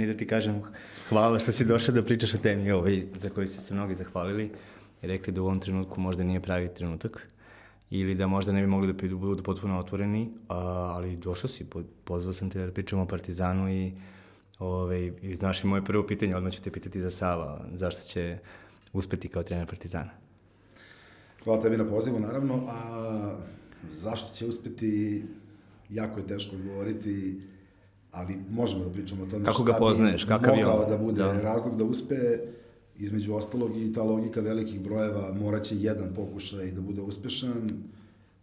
meni da ti kažem hvala što si došao da pričaš o temi ovaj, za koju ste se mnogi zahvalili i rekli da u ovom trenutku možda nije pravi trenutak ili da možda ne bi mogli da budu potpuno otvoreni, a, ali došao si, pozvao sam te da pričamo o Partizanu i, ovaj, i znaš i moje prvo pitanje, odmah ću te pitati za Sava, zašto će uspeti kao trener Partizana? Hvala tebi na pozivu, naravno, a zašto će uspeti, jako je teško odgovoriti, ali možemo da pričamo o tome Kako ga poznaješ, kakav je on? da bude da. razlog da uspe, između ostalog i ta logika velikih brojeva moraće jedan pokušaj da bude uspešan.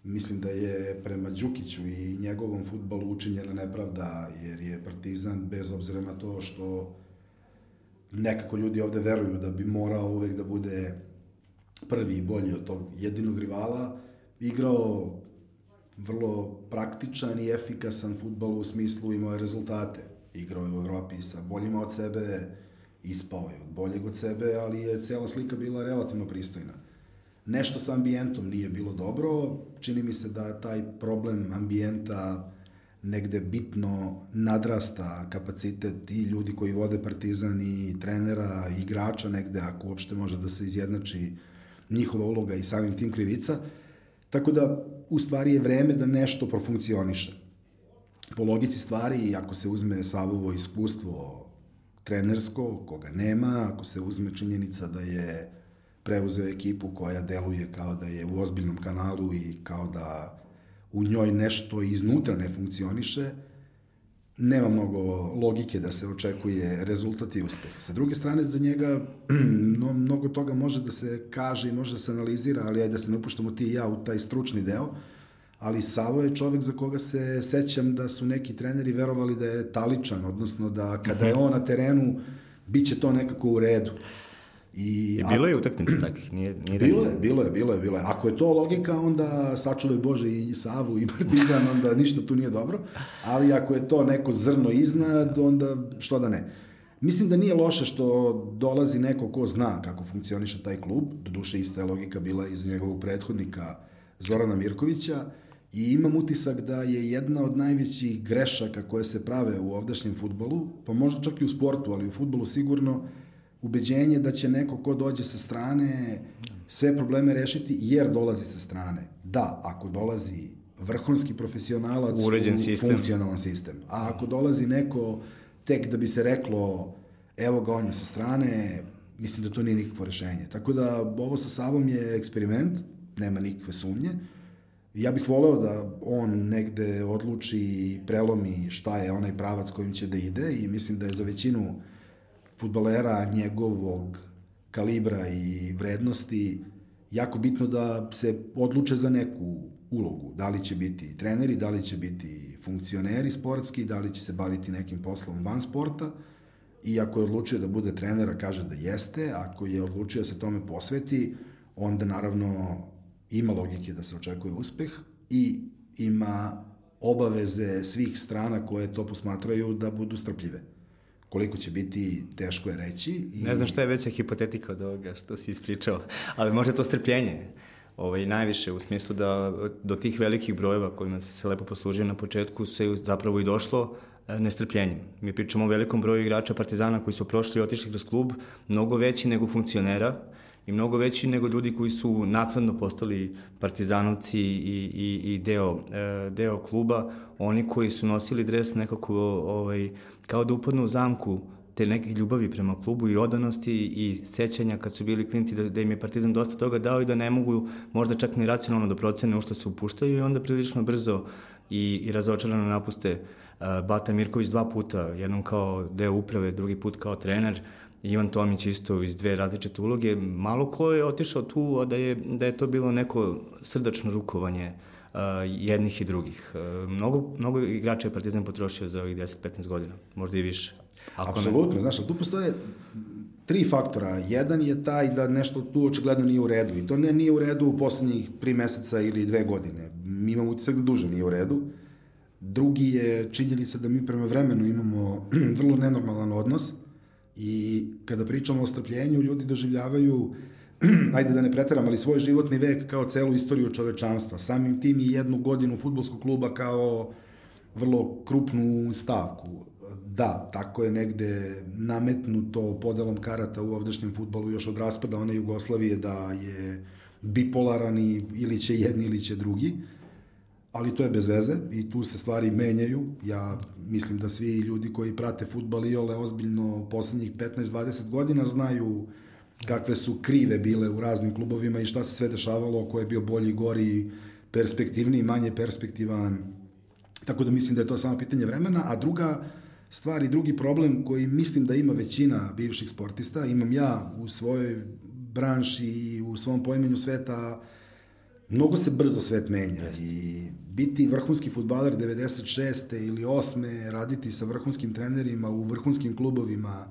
Mislim da je prema Đukiću i njegovom futbalu učinjena nepravda, jer je Partizan, bez obzira na to što nekako ljudi ovde veruju da bi morao uvek da bude prvi i bolji od tog jedinog rivala, igrao vrlo praktičan i efikasan futbol u smislu imao je rezultate. Igrao je u Evropi sa boljima od sebe, ispao je od boljeg od sebe, ali je cela slika bila relativno pristojna. Nešto sa ambijentom nije bilo dobro, čini mi se da taj problem ambijenta negde bitno nadrasta kapacitet i ljudi koji vode Partizan i trenera i igrača negde, ako uopšte može da se izjednači njihova uloga i samim tim krivica. Tako da, u stvari je vreme da nešto profunkcioniše. Po logici stvari, ako se uzme Savovo iskustvo trenersko, koga nema, ako se uzme činjenica da je preuzeo ekipu koja deluje kao da je u ozbiljnom kanalu i kao da u njoj nešto iznutra ne funkcioniše, nema mnogo logike da se očekuje rezultat i uspeh. Sa druge strane, za njega no, mnogo toga može da se kaže i može da se analizira, ali ajde da se ne upuštamo ti i ja u taj stručni deo, ali Savo je čovek za koga se sećam da su neki treneri verovali da je taličan, odnosno da kada je mhm. on na terenu, bit će to nekako u redu. I, I bilo je utakmice takvih, nije, nije bilo je, bilo je, bilo je, bilo je. Ako je to logika, onda sačuvaj Bože i Savu i Partizan, onda ništa tu nije dobro, ali ako je to neko zrno iznad, onda što da ne. Mislim da nije loše što dolazi neko ko zna kako funkcioniše taj klub, do duše ista je logika bila iz njegovog prethodnika Zorana Mirkovića, I imam utisak da je jedna od najvećih grešaka koje se prave u ovdašnjem futbolu, pa možda čak i u sportu, ali u futbolu sigurno, ubeđenje da će neko ko dođe sa strane sve probleme rešiti jer dolazi sa strane. Da, ako dolazi vrhunski profesionalac Uređen u sistem. funkcionalan sistem. A ako dolazi neko tek da bi se reklo evo ga on je sa strane, mislim da to nije nikakvo rešenje. Tako da ovo sa Savom je eksperiment, nema nikakve sumnje. Ja bih voleo da on negde odluči i prelomi šta je onaj pravac kojim će da ide i mislim da je za većinu futbalera njegovog kalibra i vrednosti jako bitno da se odluče za neku ulogu. Da li će biti treneri, da li će biti funkcioneri sportski, da li će se baviti nekim poslom van sporta. I ako je odlučio da bude trenera, kaže da jeste. Ako je odlučio da se tome posveti, onda naravno ima logike da se očekuje uspeh i ima obaveze svih strana koje to posmatraju da budu strpljive. Koliko će biti, teško je reći. I... Ne znam šta je veća hipotetika od ovoga što si ispričao, ali možda to strpljenje ovaj, najviše u smislu da do tih velikih brojeva kojima se se lepo poslužio na početku se zapravo i došlo e, nestrpljenjem. Mi pričamo o velikom broju igrača Partizana koji su prošli i otišli kroz klub, mnogo veći nego funkcionera, i mnogo veći nego ljudi koji su nakladno postali partizanovci i, i, i deo, e, deo kluba, oni koji su nosili dres nekako ovaj, kao da upadnu u zamku te neke ljubavi prema klubu i odanosti i sećanja kad su bili klinci da, da im je Partizan dosta toga dao i da ne mogu možda čak ni racionalno da procene u što se upuštaju i onda prilično brzo i, i razočarano napuste Bata Mirković dva puta, jednom kao deo uprave, drugi put kao trener, Ivan Tomić isto iz dve različite uloge. Malo ko je otišao tu, a da je, da je to bilo neko srdačno rukovanje uh, jednih i drugih. Uh, mnogo, mnogo igrača je Partizan potrošio za ovih 10-15 godina, možda i više. Ako Apsolutno, ne... znaš, tu postoje tri faktora. Jedan je taj da nešto tu očigledno nije u redu i to ne nije u redu u poslednjih tri meseca ili dve godine. Mi imamo utisak da duže nije u redu. Drugi je činjenica da mi prema vremenu imamo vrlo nenormalan odnos, I kada pričamo o strpljenju, ljudi doživljavaju, ajde da ne preteram, ali svoj životni vek kao celu istoriju čovečanstva. Samim tim i jednu godinu futbolskog kluba kao vrlo krupnu stavku. da, tako je negde nametnuto podelom karata u ovdašnjem futbolu još od raspada one Jugoslavije da je bipolaran i ili će jedni ili će drugi, ali to je bez veze i tu se stvari menjaju. Ja mislim da svi ljudi koji prate futbal i ole ozbiljno poslednjih 15-20 godina znaju kakve su krive bile u raznim klubovima i šta se sve dešavalo, ko je bio bolji, gori, perspektivniji, manje perspektivan. Tako da mislim da je to samo pitanje vremena. A druga stvar i drugi problem koji mislim da ima većina bivših sportista, imam ja u svojoj branši i u svom pojmenju sveta, mnogo se brzo svet menja Jeste. i biti vrhunski futbaler 96. ili 8. raditi sa vrhunskim trenerima u vrhunskim klubovima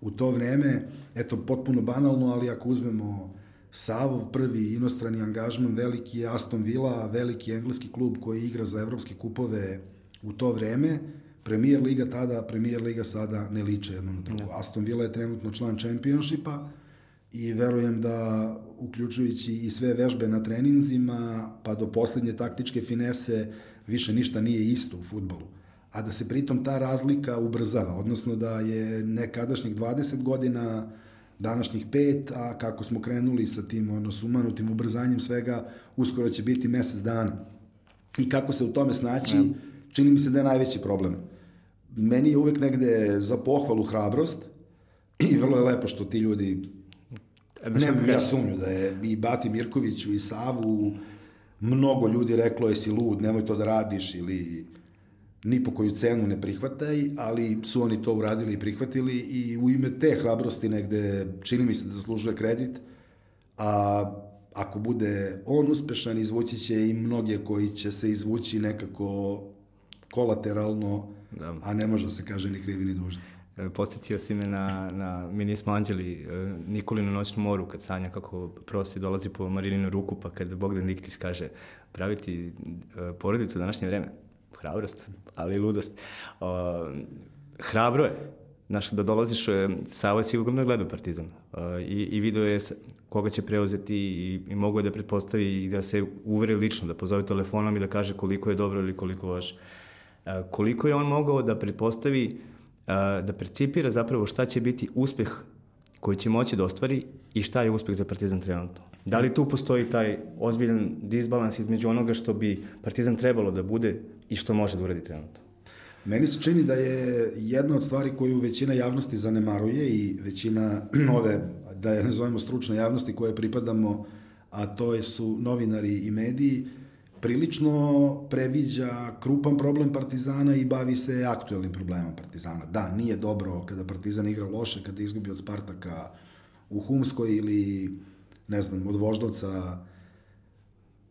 u to vreme, eto, potpuno banalno, ali ako uzmemo Savov prvi inostrani angažman, veliki Aston Villa, veliki engleski klub koji igra za evropske kupove u to vreme, Premier Liga tada, Premier Liga sada ne liče jedno na drugo. Ja. Aston Villa je trenutno član Championshipa i verujem da uključujući i sve vežbe na treninzima, pa do poslednje taktičke finese, više ništa nije isto u futbolu. A da se pritom ta razlika ubrzava, odnosno da je nekadašnjih 20 godina današnjih pet, a kako smo krenuli sa tim ono, sumanutim ubrzanjem svega, uskoro će biti mesec dana. I kako se u tome snaći, ja. čini mi se da je najveći problem. Meni je uvek negde za pohvalu hrabrost i vrlo je lepo što ti ljudi ne ja sumnju da je i Bati Mirkoviću i Savu mnogo ljudi reklo jesi lud, nemoj to da radiš ili ni po koju cenu ne prihvataj, ali su oni to uradili i prihvatili i u ime te hrabrosti negde čini mi se da zaslužuje kredit, a ako bude on uspešan, izvući će i mnoge koji će se izvući nekako kolateralno, da. a ne može da se kaže ni krivi ni dužni. E, Posjetio si me na, na Mi nismo anđeli, e, Nikolinu noćnu moru, kad sanja kako prosi dolazi po Marininu ruku, pa kad Bogdan Niktis kaže praviti e, porodicu u današnje vreme, hrabrost, ali i ludost. O, hrabro je, znaš, da dolaziš, Savo je sigurno gledao Partizan i, i video je koga će preuzeti i, i mogu je da pretpostavi i da se uveri lično, da pozove telefonom i da kaže koliko je dobro ili koliko loše. Koliko je on mogao da pretpostavi da percipira zapravo šta će biti uspeh koji će moći da ostvari i šta je uspeh za Partizan trenutno. Da li tu postoji taj ozbiljan disbalans između onoga što bi Partizan trebalo da bude i što može da uradi trenutno? Meni se čini da je jedna od stvari koju većina javnosti zanemaruje i većina ove, da je nazovemo stručne javnosti koje pripadamo, a to su novinari i mediji, prilično previđa krupan problem Partizana i bavi se aktuelnim problemom Partizana. Da, nije dobro kada Partizan igra loše, kada izgubi od Spartaka u Humskoj ili, ne znam, od Voždovca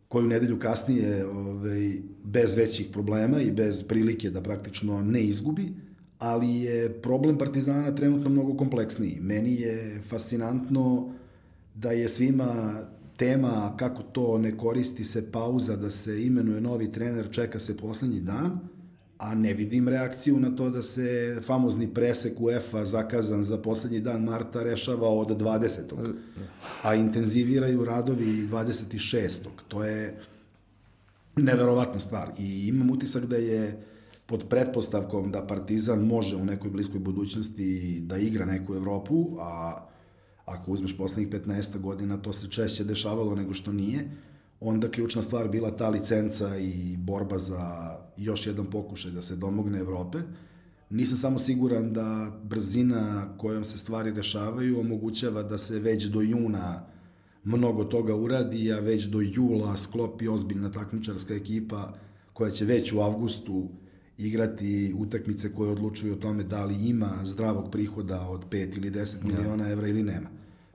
koju nedelju kasnije ovaj, bez većih problema i bez prilike da praktično ne izgubi, ali je problem Partizana trenutno mnogo kompleksniji. Meni je fascinantno da je svima tema kako to ne koristi se pauza da se imenuje novi trener, čeka se poslednji dan, a ne vidim reakciju na to da se famozni presek UEFA zakazan za poslednji dan marta rešava od 20. A intenziviraju radovi 26. To je neverovatna stvar. I imam utisak da je pod pretpostavkom da Partizan može u nekoj bliskoj budućnosti da igra neku Evropu, a Ako uzmeš poslednjih 15 godina, to se češće dešavalo nego što nije. Onda ključna stvar bila ta licenca i borba za još jedan pokušaj da se domogne Evrope. Nisam samo siguran da brzina kojom se stvari dešavaju omogućava da se već do juna mnogo toga uradi, a već do jula sklopi ozbiljna takmičarska ekipa koja će već u avgustu igrati utakmice koje odlučuju o tome da li ima zdravog prihoda od 5 ili 10 ja. miliona evra ili nema.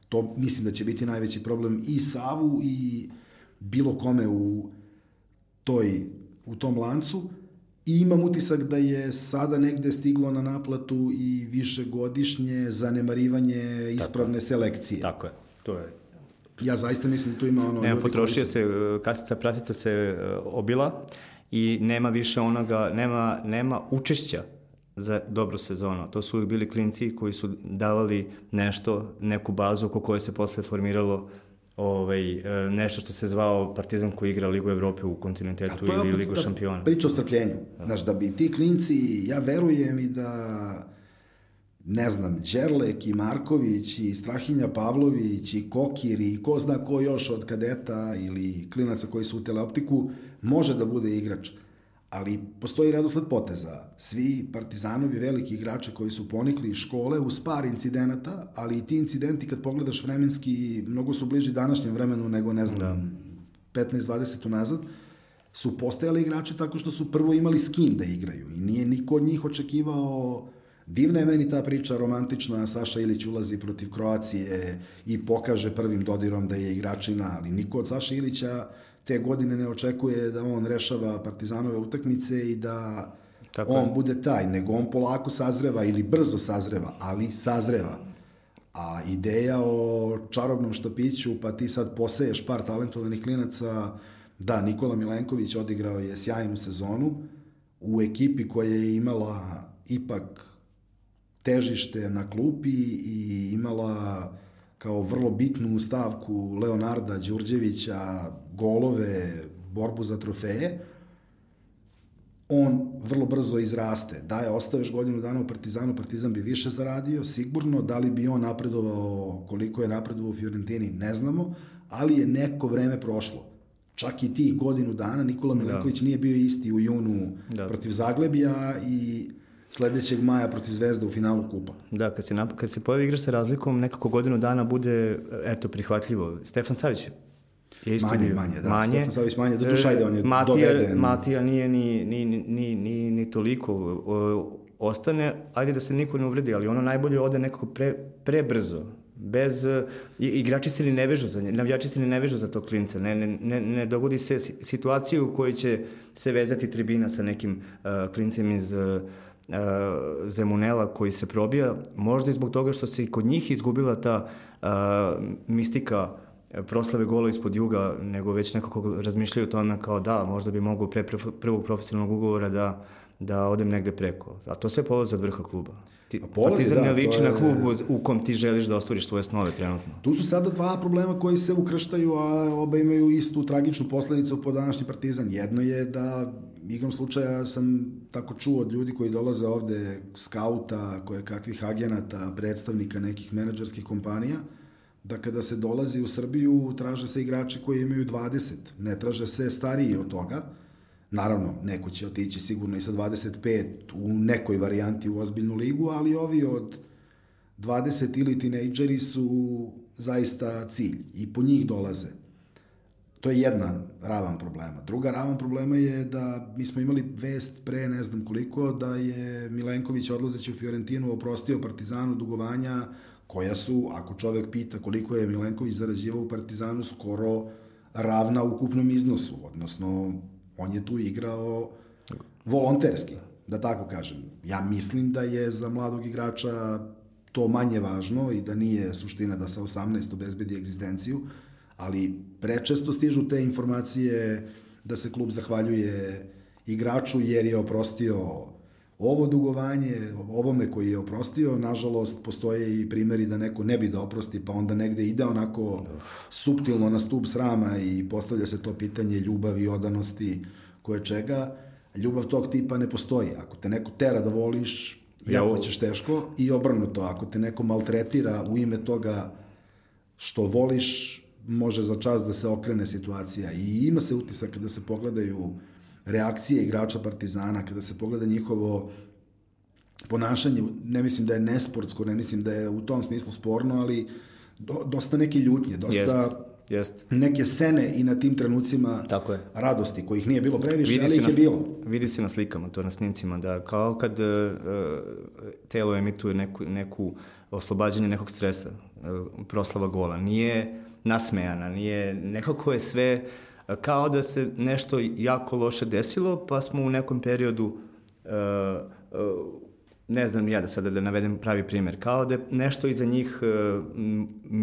To mislim da će biti najveći problem i Savu i bilo kome u toj u tom lancu i imam utisak da je sada negde stiglo na naplatu i višegodišnje zanemarivanje ispravne Tako selekcije. Tako je, to je Ja zaista mislim da tu ima ono... Nema, potrošio se, kasica pratica se e, obila, i nema više onoga, nema, nema učešća za dobru sezonu. To su uvijek bili klinci koji su davali nešto, neku bazu oko koje se posle formiralo ovaj, e, nešto što se zvao Partizan koji igra Ligu Evrope u kontinuitetu ili Ligu da, šampiona. Priča o strpljenju. Da. Znaš, da bi ti klinci, ja verujem i da ne znam, Đerlek i Marković i Strahinja Pavlović i Kokir i ko zna ko još od kadeta ili klinaca koji su u teleoptiku može da bude igrač. Ali postoji redosled poteza. Svi partizanovi veliki igrači koji su ponikli iz škole uz par incidenata, ali i ti incidenti kad pogledaš vremenski mnogo su bliži današnjem vremenu nego ne znam da. 15-20 unazad su postajali igrači tako što su prvo imali s kim da igraju i nije niko od njih očekivao Divna je meni ta priča romantična, Saša Ilić ulazi protiv Kroacije i pokaže prvim dodirom da je igračina, ali niko od Saša Ilića te godine ne očekuje da on rešava partizanove utakmice i da Tako on je. bude taj, nego on polako sazreva ili brzo sazreva, ali sazreva. A ideja o čarobnom štapiću, pa ti sad poseješ par talentovanih klinaca, da, Nikola Milenković odigrao je sjajnu sezonu u ekipi koja je imala ipak težište na klupi i imala kao vrlo bitnu stavku Leonarda Đurđevića, golove, borbu za trofeje, on vrlo brzo izraste. Da je ostao još godinu dana u Partizanu, Partizan bi više zaradio, sigurno. Da li bi on napredovao koliko je napredovao u Fiorentini, ne znamo, ali je neko vreme prošlo. Čak i tih godinu dana Nikola. Milenković da. nije bio isti u junu da. protiv Zaglebija i sledećeg maja protiv Zvezda u finalu kupa. Da, kad se, kad se pojavi igra sa razlikom, nekako godinu dana bude, eto, prihvatljivo. Stefan Savić je isto manje, bio. Manje, da. Manje. Stefan Savić manje, do duša ide, on je Matija, doveden. Matija nije ni, ni, ni, ni, ni toliko o, ostane, ajde da se niko ne uvredi, ali ono najbolje ode nekako pre, prebrzo bez i, igrači se ni ne vežu za nje, navijači se ni ne vežu za tog klinca, ne, ne, ne, ne dogodi se situaciju u kojoj će se vezati tribina sa nekim uh, klincem iz uh, E, Zemunela koji se probija, možda i zbog toga što se i kod njih izgubila ta uh, mistika proslave gola ispod juga, nego već nekako razmišljaju o tome kao da, možda bi mogu pre prvog profesionalnog ugovora da, da odem negde preko. A to sve polazi od vrha kluba. Ti, polazi, Partizan da, ne liči je... na klub u kom ti želiš da ostvariš svoje snove trenutno. Tu su sada dva problema koji se ukrštaju, a oba imaju istu tragičnu posledicu po današnji Partizan. Jedno je da igrom slučaja sam tako čuo od ljudi koji dolaze ovde, skauta, koje kakvih agenata, predstavnika nekih menadžerskih kompanija, da kada se dolazi u Srbiju traže se igrači koji imaju 20, ne traže se stariji od toga. Naravno, neko će otići sigurno i sa 25 u nekoj varijanti u ozbiljnu ligu, ali ovi od 20 ili tinejdžeri su zaista cilj i po njih dolaze. To je jedna ravan problema. Druga ravan problema je da mi smo imali vest pre ne znam koliko da je Milenković odlazeći u Fiorentinu oprostio Partizanu dugovanja koja su, ako čovek pita koliko je Milenković zarađivao u Partizanu, skoro ravna ukupnom iznosu. Odnosno, on je tu igrao volonterski, da tako kažem. Ja mislim da je za mladog igrača to manje važno i da nije suština da sa 18 obezbedi egzistenciju, ali prečesto stižu te informacije da se klub zahvaljuje igraču jer je oprostio ovo dugovanje, ovome koji je oprostio, nažalost postoje i primeri da neko ne bi da oprosti, pa onda negde ide onako subtilno na stup srama i postavlja se to pitanje ljubavi, odanosti, koje čega. Ljubav tog tipa ne postoji. Ako te neko tera da voliš, jako ćeš teško i obrnuto. Ako te neko maltretira u ime toga što voliš, može za čas da se okrene situacija i ima se utisak kada se pogledaju reakcije igrača Partizana, kada se pogleda njihovo ponašanje, ne mislim da je nesportsko, ne mislim da je u tom smislu sporno, ali do, dosta neke ljutnje, dosta jest, jest. neke sene i na tim trenucima Tako je. radosti, kojih nije bilo previše, vidi ali ih je bilo. Vidi se na slikama, to na snimcima, da kao kad uh, telo emituje neku, neku oslobađanje nekog stresa, uh, proslava gola. Nije nasmejana, nije, nekako je sve kao da se nešto jako loše desilo, pa smo u nekom periodu uh, uh, ne znam ja da sada da navedem pravi primer, kao da nešto iza njih uh,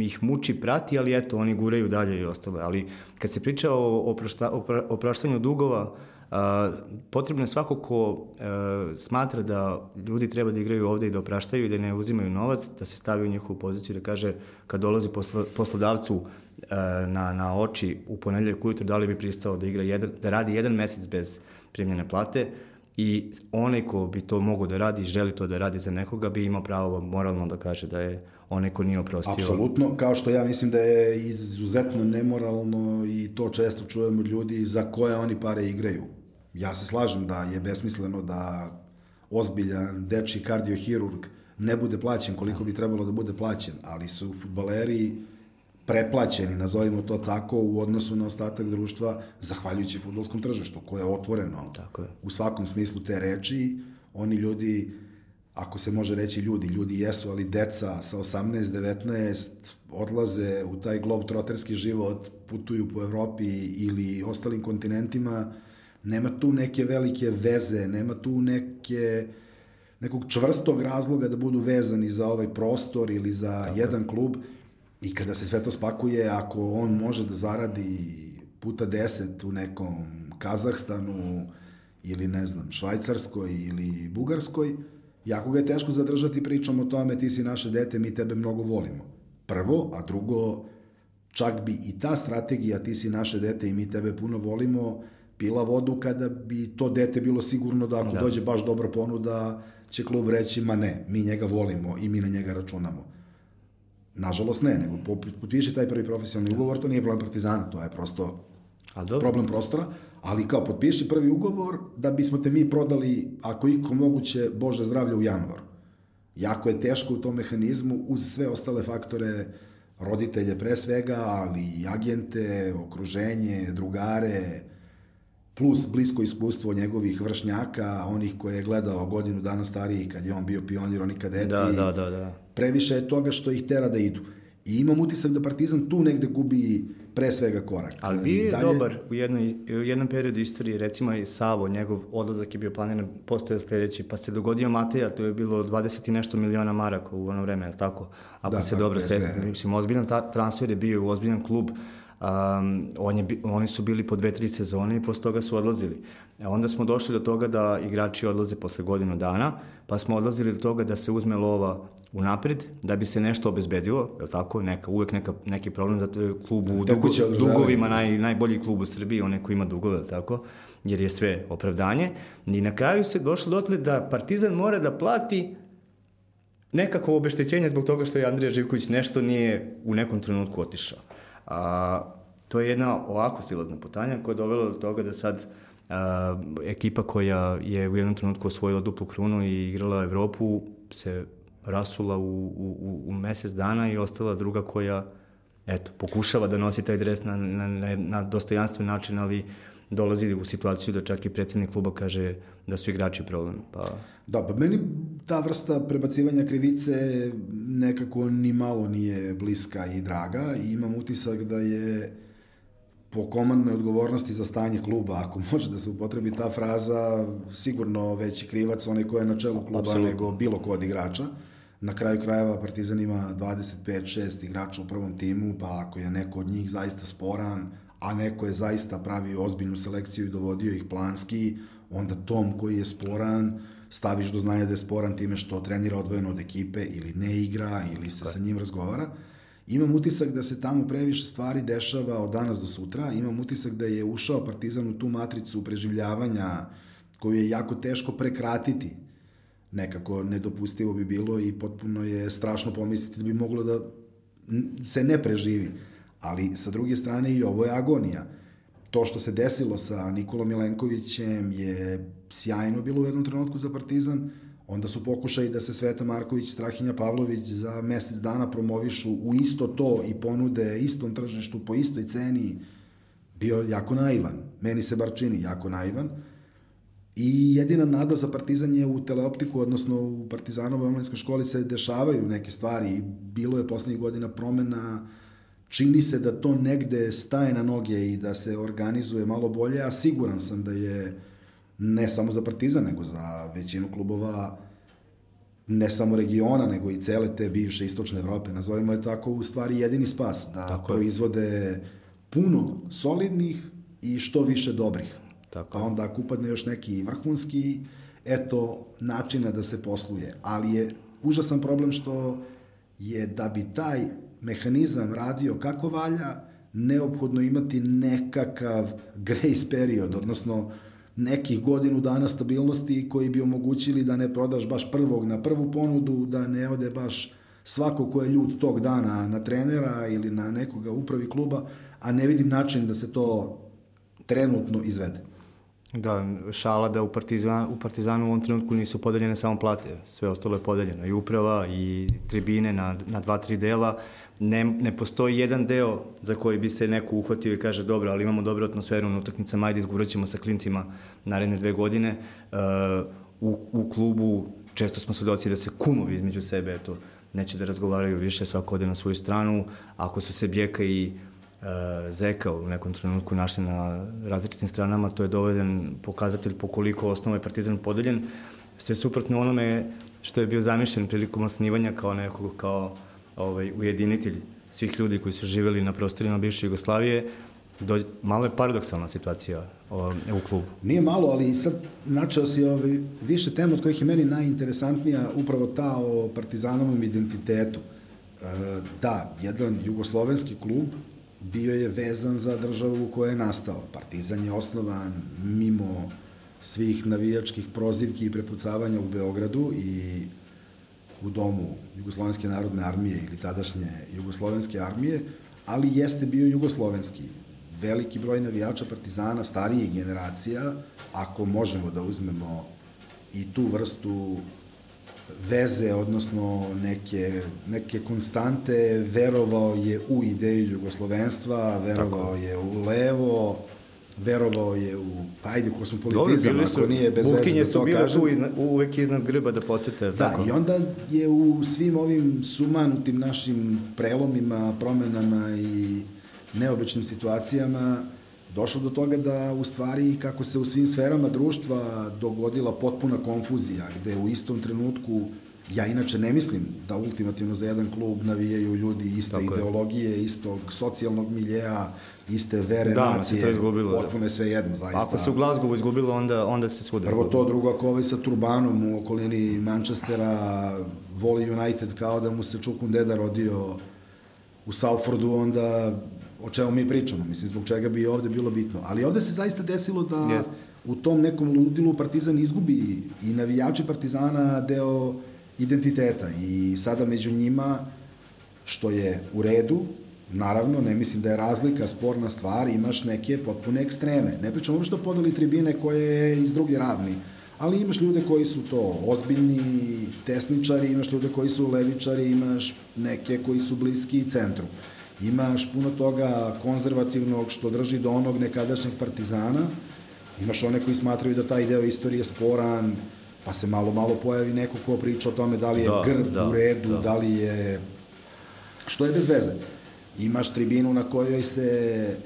ih muči, prati, ali eto, oni guraju dalje i ostalo. Ali kad se priča o, o, prošta, o, praštanju dugova, potrebno je svako ko a, smatra da ljudi treba da igraju ovde i da opraštaju i da ne uzimaju novac, da se stavi u njihovu poziciju da kaže kad dolazi poslo, poslodavcu a, na, na oči u ponedeljak ujutro da li bi pristao da igra jedan, da radi jedan mesec bez primljene plate, i onaj ko bi to mogo da radi želi to da radi za nekoga bi imao pravo moralno da kaže da je onaj ko nije oprostio. Apsolutno, kao što ja mislim da je izuzetno nemoralno i to često čujemo ljudi za koje oni pare igraju. Ja se slažem da je besmisleno da ozbiljan deči kardiohirurg ne bude plaćen koliko bi trebalo da bude plaćen, ali su futbaleri preplaćeni, nazovimo to tako, u odnosu na ostatak društva, zahvaljujući futbolskom tržištu, koje je otvoreno tako je. u svakom smislu te reči. Oni ljudi, ako se može reći ljudi, ljudi jesu, ali deca sa 18, 19 odlaze u taj glob-troterski život, putuju po Evropi ili ostalim kontinentima, nema tu neke velike veze, nema tu neke nekog čvrstog razloga da budu vezani za ovaj prostor ili za Tako jedan klub I kada se sve to spakuje, ako on može da zaradi puta 10 u nekom Kazahstanu ili ne znam, Švajcarskoj ili Bugarskoj, jako ga je teško zadržati pričom o tome ti si naše dete, mi tebe mnogo volimo. Prvo, a drugo, čak bi i ta strategija ti si naše dete i mi tebe puno volimo pila vodu kada bi to dete bilo sigurno da ako da. dođe baš dobra ponuda će klub reći ma ne, mi njega volimo i mi na njega računamo. Nažalost ne, nego potpiši taj prvi profesionalni ugovor, to nije problem Partizana, to je prosto A dobro. problem prostora, ali kao potpiši prvi ugovor da bismo te mi prodali, ako iko moguće, Bože zdravlje u januar. Jako je teško u tom mehanizmu uz sve ostale faktore, roditelje pre svega, ali i agente, okruženje, drugare, plus blisko iskustvo njegovih vršnjaka, onih koje je gledao godinu dana stariji kad je on bio pionir, oni kadeti. Da, da, da, da. Previše je toga što ih tera da idu. I imam utisak da Partizan tu negde gubi pre svega korak. Ali bio je dalje... dobar u, jednoj, u jednom periodu istorije, recimo i Savo, njegov odlazak je bio planiran, postoje sledeći, pa se dogodio Mateja, to je bilo 20 i nešto miliona maraka u ono vreme, tako? Ako da, se dobro sve. Mislim, ozbiljan ta, transfer je bio u ozbiljan klub, Um, on je, oni su bili po dve, tri sezone i posle toga su odlazili. E onda smo došli do toga da igrači odlaze posle godinu dana, pa smo odlazili do toga da se uzme lova unapred, da bi se nešto obezbedilo, je tako, neka, uvek neka, neki problem, zato je klub u dugo, dugovima naj, najbolji klub u Srbiji, onaj koji ima dugove, tako, jer je sve opravdanje. I na kraju se došlo dotle da Partizan mora da plati nekako obeštećenje zbog toga što je Andrija Živković nešto nije u nekom trenutku otišao. A, to je jedna ovako silazna putanja koja je dovela do toga da sad a, ekipa koja je u jednom trenutku osvojila duplu krunu i igrala Evropu se rasula u, u, u mesec dana i ostala druga koja eto, pokušava da nosi taj dres na, na, na, na dostojanstven način, ali dolazi u situaciju da čak i predsednik kluba kaže da su igrači problem. Pa... Da, pa meni ta vrsta prebacivanja krivice nekako ni malo nije bliska i draga i imam utisak da je po komandnoj odgovornosti za stanje kluba, ako može da se upotrebi ta fraza, sigurno veći krivac onaj ko je na čelu kluba Absolutno. nego bilo ko od igrača. Na kraju krajeva Partizan ima 25-6 igrača u prvom timu, pa ako je neko od njih zaista sporan, a neko je zaista pravio ozbiljnu selekciju i dovodio ih planski, onda tom koji je sporan staviš do znanja da je sporan time što trenira odvojeno od ekipe ili ne igra ili se sa njim razgovara. Imam utisak da se tamo previše stvari dešava od danas do sutra. Imam utisak da je ušao Partizan u tu matricu preživljavanja koju je jako teško prekratiti. Nekako nedopustivo bi bilo i potpuno je strašno pomisliti da bi moglo da se ne preživi. Ali sa druge strane i ovo je agonija. To što se desilo sa Nikolom Milenkovićem je sjajno bilo u jednom trenutku za Partizan, onda su pokušaj da se Sveta Marković i Strahinja Pavlović za mesec dana promovišu u isto to i ponude istom tržištu po istoj ceni bio jako naivan. Meni se bar čini jako naivan. I jedina nada za Partizan je u teleoptiku, odnosno u Partizanovoj omlinskoj školi se dešavaju neke stvari. Bilo je poslednjih godina promena uh, čini se da to negde staje na noge i da se organizuje malo bolje, a siguran sam da je ne samo za Partizan, nego za većinu klubova ne samo regiona, nego i cele te bivše istočne Evrope, nazovimo je tako, u stvari jedini spas, da tako proizvode puno solidnih i što više dobrih. Tako. Pa onda ako upadne još neki vrhunski, eto načina da se posluje. Ali je užasan problem što je da bi taj mehanizam radio kako valja, neophodno imati nekakav grace period, odnosno nekih godinu dana stabilnosti koji bi omogućili da ne prodaš baš prvog na prvu ponudu, da ne ode baš svako ko je ljud tog dana na trenera ili na nekoga upravi kluba, a ne vidim način da se to trenutno izvede. Da, šala da u, Partizan, u Partizanu u ovom trenutku nisu podeljene samo plate, sve ostalo je podeljeno, i uprava i tribine na, na dva, tri dela, ne, ne postoji jedan deo za koji bi se neko uhvatio i kaže dobro, ali imamo dobru atmosferu na utakmicama, ajde izgurat ćemo sa klincima naredne dve godine. Uh, u, u klubu često smo svedoci da se kumovi između sebe, eto, neće da razgovaraju više, svako ode na svoju stranu. Ako su se Bjeka i Zeka u nekom trenutku našli na različitim stranama, to je dovoljan pokazatelj po koliko osnovo je Partizan podeljen. Sve suprotno onome što je bio zamišljen prilikom osnivanja kao nekog, kao ovaj, ujedinitelj svih ljudi koji su živeli na prostorima bivše Jugoslavije, do, malo je paradoksalna situacija o, u klubu. Nije malo, ali sad načeo si ovaj, više tema od kojih je meni najinteresantnija upravo ta o partizanovom identitetu. E, da, jedan jugoslovenski klub bio je vezan za državu u kojoj je nastao. Partizan je osnovan mimo svih navijačkih prozivki i prepucavanja u Beogradu i u domu Jugoslovenske narodne armije ili tadašnje Jugoslovenske armije, ali jeste bio jugoslovenski. Veliki broj navijača partizana, starijih generacija, ako možemo da uzmemo i tu vrstu veze, odnosno neke, neke konstante, verovao je u ideju jugoslovenstva, verovao Tako. je u levo, verovao je u, pa ajde, kosmopolitizam, Dobro, ako nije bez veze da to kažem. su bile uvek iznad grba da podsete. Da, tako. i onda je u svim ovim sumanutim našim prelomima, promenama i neobičnim situacijama došlo do toga da u stvari kako se u svim sferama društva dogodila potpuna konfuzija, gde u istom trenutku Ja inače ne mislim da ultimativno za jedan klub navijaju ljudi iste Tako ideologije, je. istog socijalnog miljeja, iste vere, da, nacije, to izgubilo, da. potpuno je sve jedno, zaista. Ako se u Glasgowu izgubilo, onda, onda se svuda Prvo to, drugo, ako ovaj sa Turbanom u okolini Manchestera voli United kao da mu se Čukun deda rodio u Salfordu, onda o čemu mi pričamo, mislim, zbog čega bi ovde bilo bitno. Ali ovde se zaista desilo da yes. u tom nekom ludilu Partizan izgubi i navijači Partizana deo identiteta i sada među njima, što je u redu, naravno, ne mislim da je razlika sporna stvar, imaš neke potpune ekstreme. Ne pričam uopšte o podeli tribine koje je iz druge ravni, ali imaš ljude koji su to ozbiljni tesničari, imaš ljude koji su levičari, imaš neke koji su bliski centru. Imaš puno toga konzervativnog što drži do onog nekadašnjeg partizana, imaš one koji smatraju da taj deo istorije sporan, pa se malo, malo pojavi neko ko priča o tome da li je da, grb da, u redu, da. da li je... Što je bez veze. Imaš tribinu na kojoj se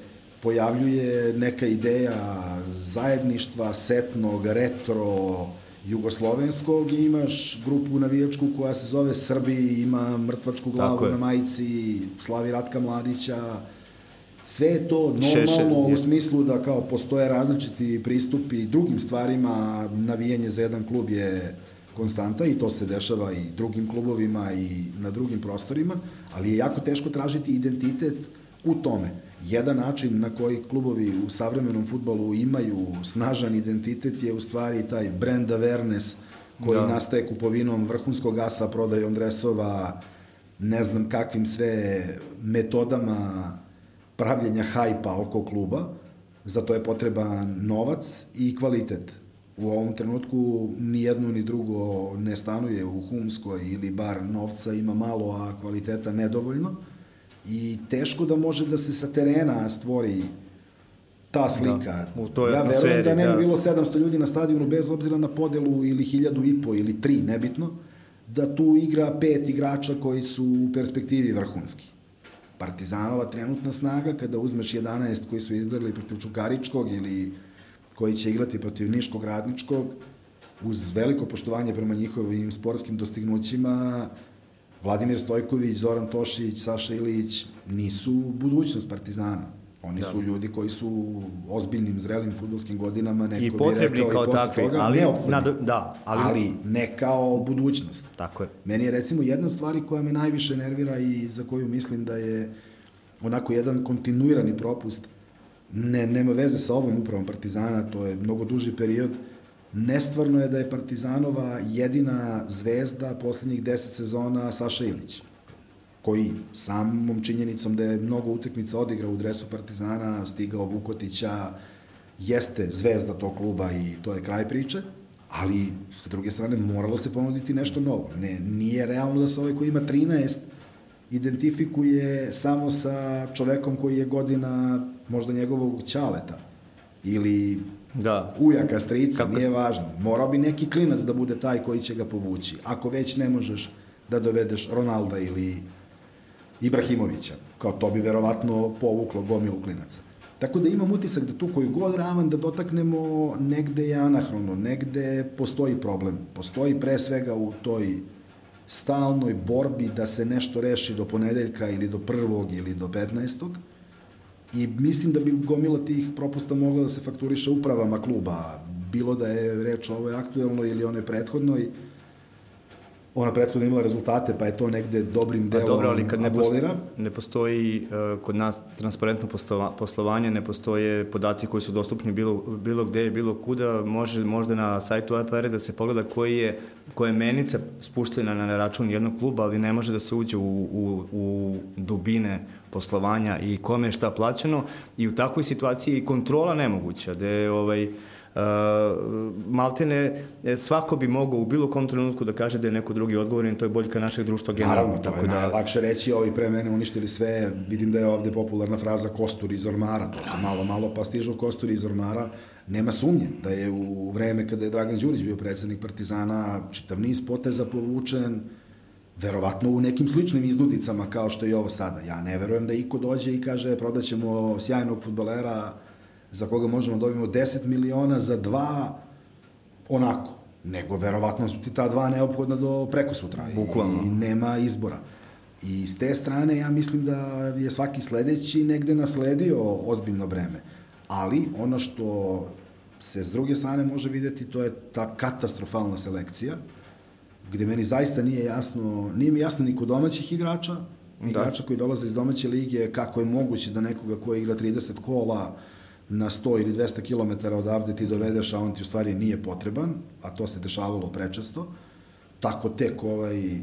pojavljuje neka ideja zajedništva, setnog, retro, jugoslovenskog i imaš grupu navijačku koja se zove Srbi, ima mrtvačku glavu na majici, slavi Ratka Mladića, Sve je to normalno Šešer, u smislu da kao postoje različiti pristupi drugim stvarima, navijanje za jedan klub je konstanta i to se dešava i drugim klubovima i na drugim prostorima, ali je jako teško tražiti identitet u tome. Jedan način na koji klubovi u savremenom futbalu imaju snažan identitet je u stvari taj brand awareness koji da. nastaje kupovinom vrhunskog asa, prodajom dresova, ne znam kakvim sve metodama pravljenja hajpa oko kluba, za to je potreban novac i kvalitet. U ovom trenutku ni jedno ni drugo ne stanuje u Humskoj ili bar novca ima malo, a kvaliteta nedovoljno. I teško da može da se sa terena stvori ta slika. Da, u toj ja verujem da ne bi da. bilo 700 ljudi na stadionu bez obzira na podelu ili 1000 i po ili 3, nebitno, da tu igra pet igrača koji su u perspektivi vrhunski. Partizanova trenutna snaga, kada uzmeš 11 koji su izgledali protiv Čukaričkog ili koji će igrati protiv Niškog radničkog, uz veliko poštovanje prema njihovim sportskim dostignućima, Vladimir Stojković, Zoran Tošić, Saša Ilić nisu budućnost Partizana. Oni da. su ljudi koji su ozbiljnim, zrelim futbolskim godinama, neko I potrebni bi rekao kao takvi, toga, ali, na, da, ali, ali ne kao budućnost. Tako je. Meni je recimo jedna od stvari koja me najviše nervira i za koju mislim da je onako jedan kontinuirani propust, ne, nema veze sa ovom upravom Partizana, to je mnogo duži period, Nestvarno je da je Partizanova jedina zvezda poslednjih deset sezona Saša Ilić koji samom činjenicom da je mnogo utakmica odigrao u dresu Partizana, stigao Vukotića, jeste zvezda tog kluba i to je kraj priče, ali sa druge strane moralo se ponuditi nešto novo. Ne, nije realno da se ovaj koji ima 13 identifikuje samo sa čovekom koji je godina možda njegovog ćaleta ili da. ujaka, strica, Kako... nije važno. Morao bi neki klinac da bude taj koji će ga povući. Ako već ne možeš da dovedeš Ronalda ili Ibrahimovića. Kao to bi verovatno povuklo gomilu klinaca. Tako da imam utisak da tu koju god ravan da dotaknemo, negde je anahrono, negde postoji problem. Postoji pre svega u toj stalnoj borbi da se nešto reši do ponedeljka ili do prvog ili do 15. I mislim da bi gomila tih propusta mogla da se fakturiše upravama kluba, bilo da je reč o ovoj aktuelnoj ili onoj prethodnoj, ona prethodno imala rezultate, pa je to negde dobrim delom dobro, ali kad ne postoji, ne postoji uh, kod nas transparentno poslovanje, ne postoje podaci koji su dostupni bilo, bilo gde, bilo kuda, može možda na sajtu APR da se pogleda koji je, koja je menica spuštena na račun jednog kluba, ali ne može da se uđe u, u, u dubine poslovanja i kome je šta plaćeno. I u takvoj situaciji kontrola nemoguća, da je ovaj, Uh, maltene e, svako bi mogao u bilo kom trenutku da kaže da je neko drugi odgovoran to je boljka našeg društva generalno. Naravno, to tako je da... najlakše reći, ovi pre mene uništili sve, vidim da je ovde popularna fraza kostur iz ormara, to se malo, malo pa stižu kostur iz ormara, nema sumnje da je u vreme kada je Dragan Đurić bio predsednik Partizana čitav niz poteza povučen, verovatno u nekim sličnim iznudicama kao što je ovo sada. Ja ne verujem da iko dođe i kaže prodaćemo sjajnog futbolera za koga možemo da dobijemo 10 miliona za dva onako, nego verovatno su ti ta dva neophodna do preko sutra Bukvalno. i nema izbora. I s te strane ja mislim da je svaki sledeći negde nasledio ozbiljno breme. Ali ono što se s druge strane može videti to je ta katastrofalna selekcija gde meni zaista nije jasno, nije mi jasno ni kod domaćih igrača, da. igrača koji dolaze iz domaće lige, kako je moguće da nekoga koji igra 30 kola na 100 ili 200 km odavde ti dovedeš, a on ti u stvari nije potreban, a to se dešavalo prečesto, tako tek ovaj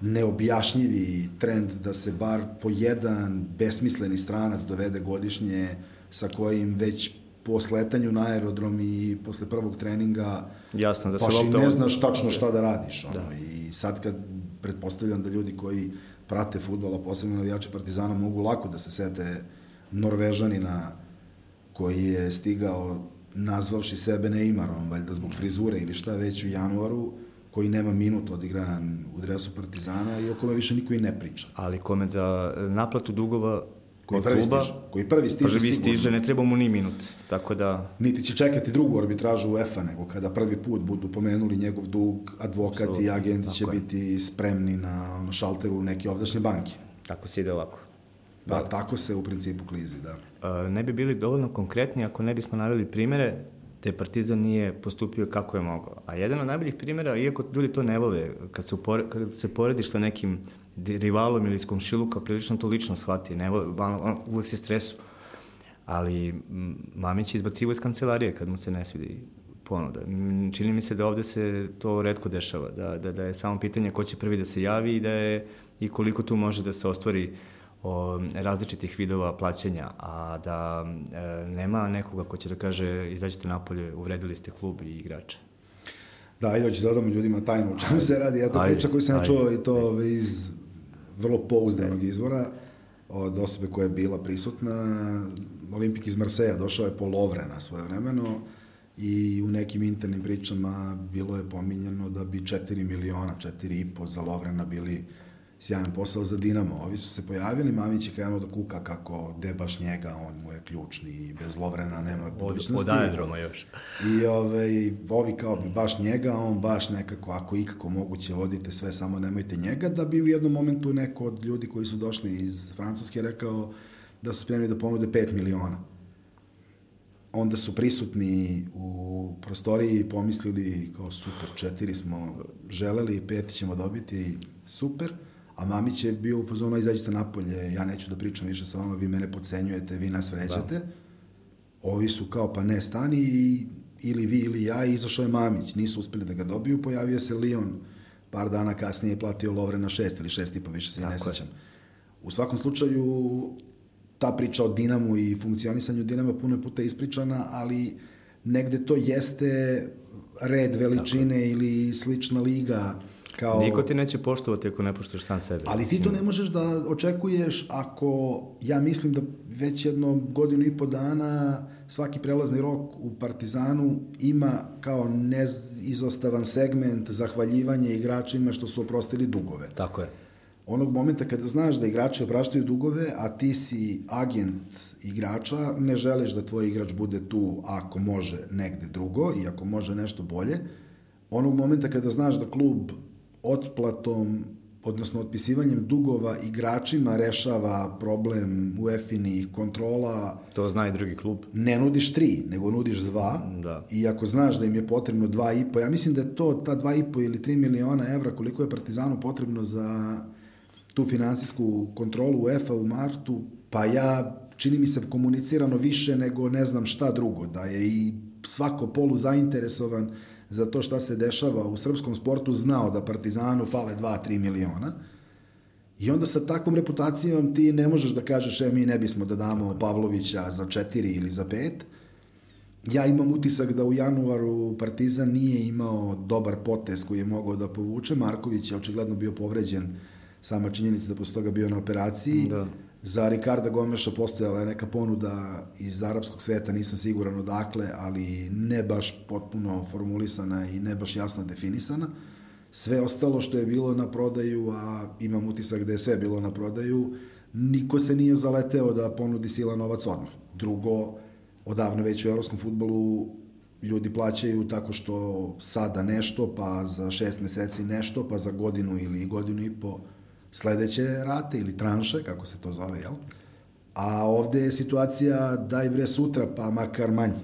neobjašnjivi trend da se bar po jedan besmisleni stranac dovede godišnje sa kojim već po sletanju na aerodrom i posle prvog treninga Jasno, da se baš i ne znaš tačno šta da radiš. Ono. Da. I sad kad pretpostavljam da ljudi koji prate futbola, posebno navijači Partizana, mogu lako da se sete Norvežanina koji je stigao nazvavši sebe Neymarom, valjda zbog frizure ili šta već u januaru, koji nema minut odigran u dresu Partizana i o kome više niko i ne priča. Ali kome da naplatu dugova koji prvi kluba, stiže, koji prvi stiže prvi sigurno. stiže, ne treba mu ni minut, tako da... Niti će čekati drugu arbitražu UEFA, nego kada prvi put budu pomenuli njegov dug, advokat Absolutno, i agenti će je. biti spremni na ono, šalteru neke ovdašnje banke. Tako se ide ovako. Pa da. tako se u principu klizi, da. Ne bi bili dovoljno konkretni ako ne bismo naveli primere te Partizan nije postupio kako je mogao. A jedan od najboljih primera, iako ljudi to ne vole, kad se, upore, kad se porediš sa nekim rivalom ili iz komšiluka, prilično to lično shvati, ne vole, on, uvek se stresu. Ali Mamić je izbacivo iz kancelarije kad mu se ne svidi ponuda. Čini mi se da ovde se to redko dešava, da, da, da je samo pitanje ko će prvi da se javi i da je i koliko tu može da se ostvari uh, o različitih vidova plaćanja, a da e, nema nekoga ko će da kaže izađite napolje, uvredili ste klub i igrače. Da, ajde, hoće da odamo ljudima tajnu o čemu se radi. Ja to priča koju sam čuo i to ajde. iz vrlo pouzdanog izvora od osobe koja je bila prisutna. Olimpik iz Marseja došao je po Lovrena svoje vremeno i u nekim internim pričama bilo je pominjeno da bi 4 miliona, 4,5 za Lovrena bili sjajan posao za Dinamo. Ovi su se pojavili, Mamić je krenuo da kuka kako de baš njega, on mu je ključni i bez Lovrena nema budućnosti. Od, od aerodroma još. I ove, ovi kao bi baš njega, on baš nekako, ako ikako moguće, vodite sve, samo nemojte njega, da bi u jednom momentu neko od ljudi koji su došli iz Francuske rekao, da su spremni da ponude 5 miliona. Onda su prisutni u prostoriji i pomislili kao super, četiri smo želeli, peti ćemo dobiti, super. A Mamić je bio u fazonu, izađite napolje, ja neću da pričam više sa vama, vi mene podcenjujete, vi nas vređate. Da. Ovi su kao, pa ne, stani i ili vi ili ja i izašao je Mamić. Nisu uspeli da ga dobiju, pojavio se Lion par dana kasnije je platio Lovre na šest ili šest i pa više se i ne sećam. U svakom slučaju, ta priča o Dinamu i funkcionisanju Dinama puno puta ispričana, ali negde to jeste red veličine ili slična liga Kao... Niko ti neće poštovati ako ne poštuješ sam sebe. Ali ti to ne možeš da očekuješ ako, ja mislim da već jedno godinu i po dana svaki prelazni rok u Partizanu ima kao neizostavan segment zahvaljivanje igračima što su oprostili dugove. Tako je. Onog momenta kada znaš da igrači opraštaju dugove, a ti si agent igrača, ne želiš da tvoj igrač bude tu ako može negde drugo i ako može nešto bolje, onog momenta kada znaš da klub otplatom, odnosno otpisivanjem dugova igračima rešava problem UEFA-inih kontrola. To zna i drugi klub. Ne nudiš tri, nego nudiš dva. Da. I ako znaš da im je potrebno dva i po, ja mislim da je to ta dva i po ili tri miliona evra koliko je Partizanu potrebno za tu finansijsku kontrolu UEFA u martu, pa ja čini mi se komunicirano više nego ne znam šta drugo, da je i svako polu zainteresovan za to šta se dešava u srpskom sportu znao da Partizanu fale 2-3 miliona. I onda sa takvom reputacijom ti ne možeš da kažeš e, mi ne bismo da damo Pavlovića za 4 ili za 5. Ja imam utisak da u januaru Partizan nije imao dobar potez koji je mogao da povuče. Marković je očigledno bio povređen sama činjenica da posle toga bio na operaciji. Da. Za Ricarda Gomeša postojala je neka ponuda iz arapskog sveta, nisam siguran odakle, ali ne baš potpuno formulisana i ne baš jasno definisana. Sve ostalo što je bilo na prodaju, a imam utisak da je sve bilo na prodaju, niko se nije zaleteo da ponudi sila novac odmah. Drugo, odavno već u evropskom futbolu ljudi plaćaju tako što sada nešto, pa za šest meseci nešto, pa za godinu ili godinu i po sledeće rate ili tranše, kako se to zove, jel? A ovde je situacija daj bre sutra, pa makar manje.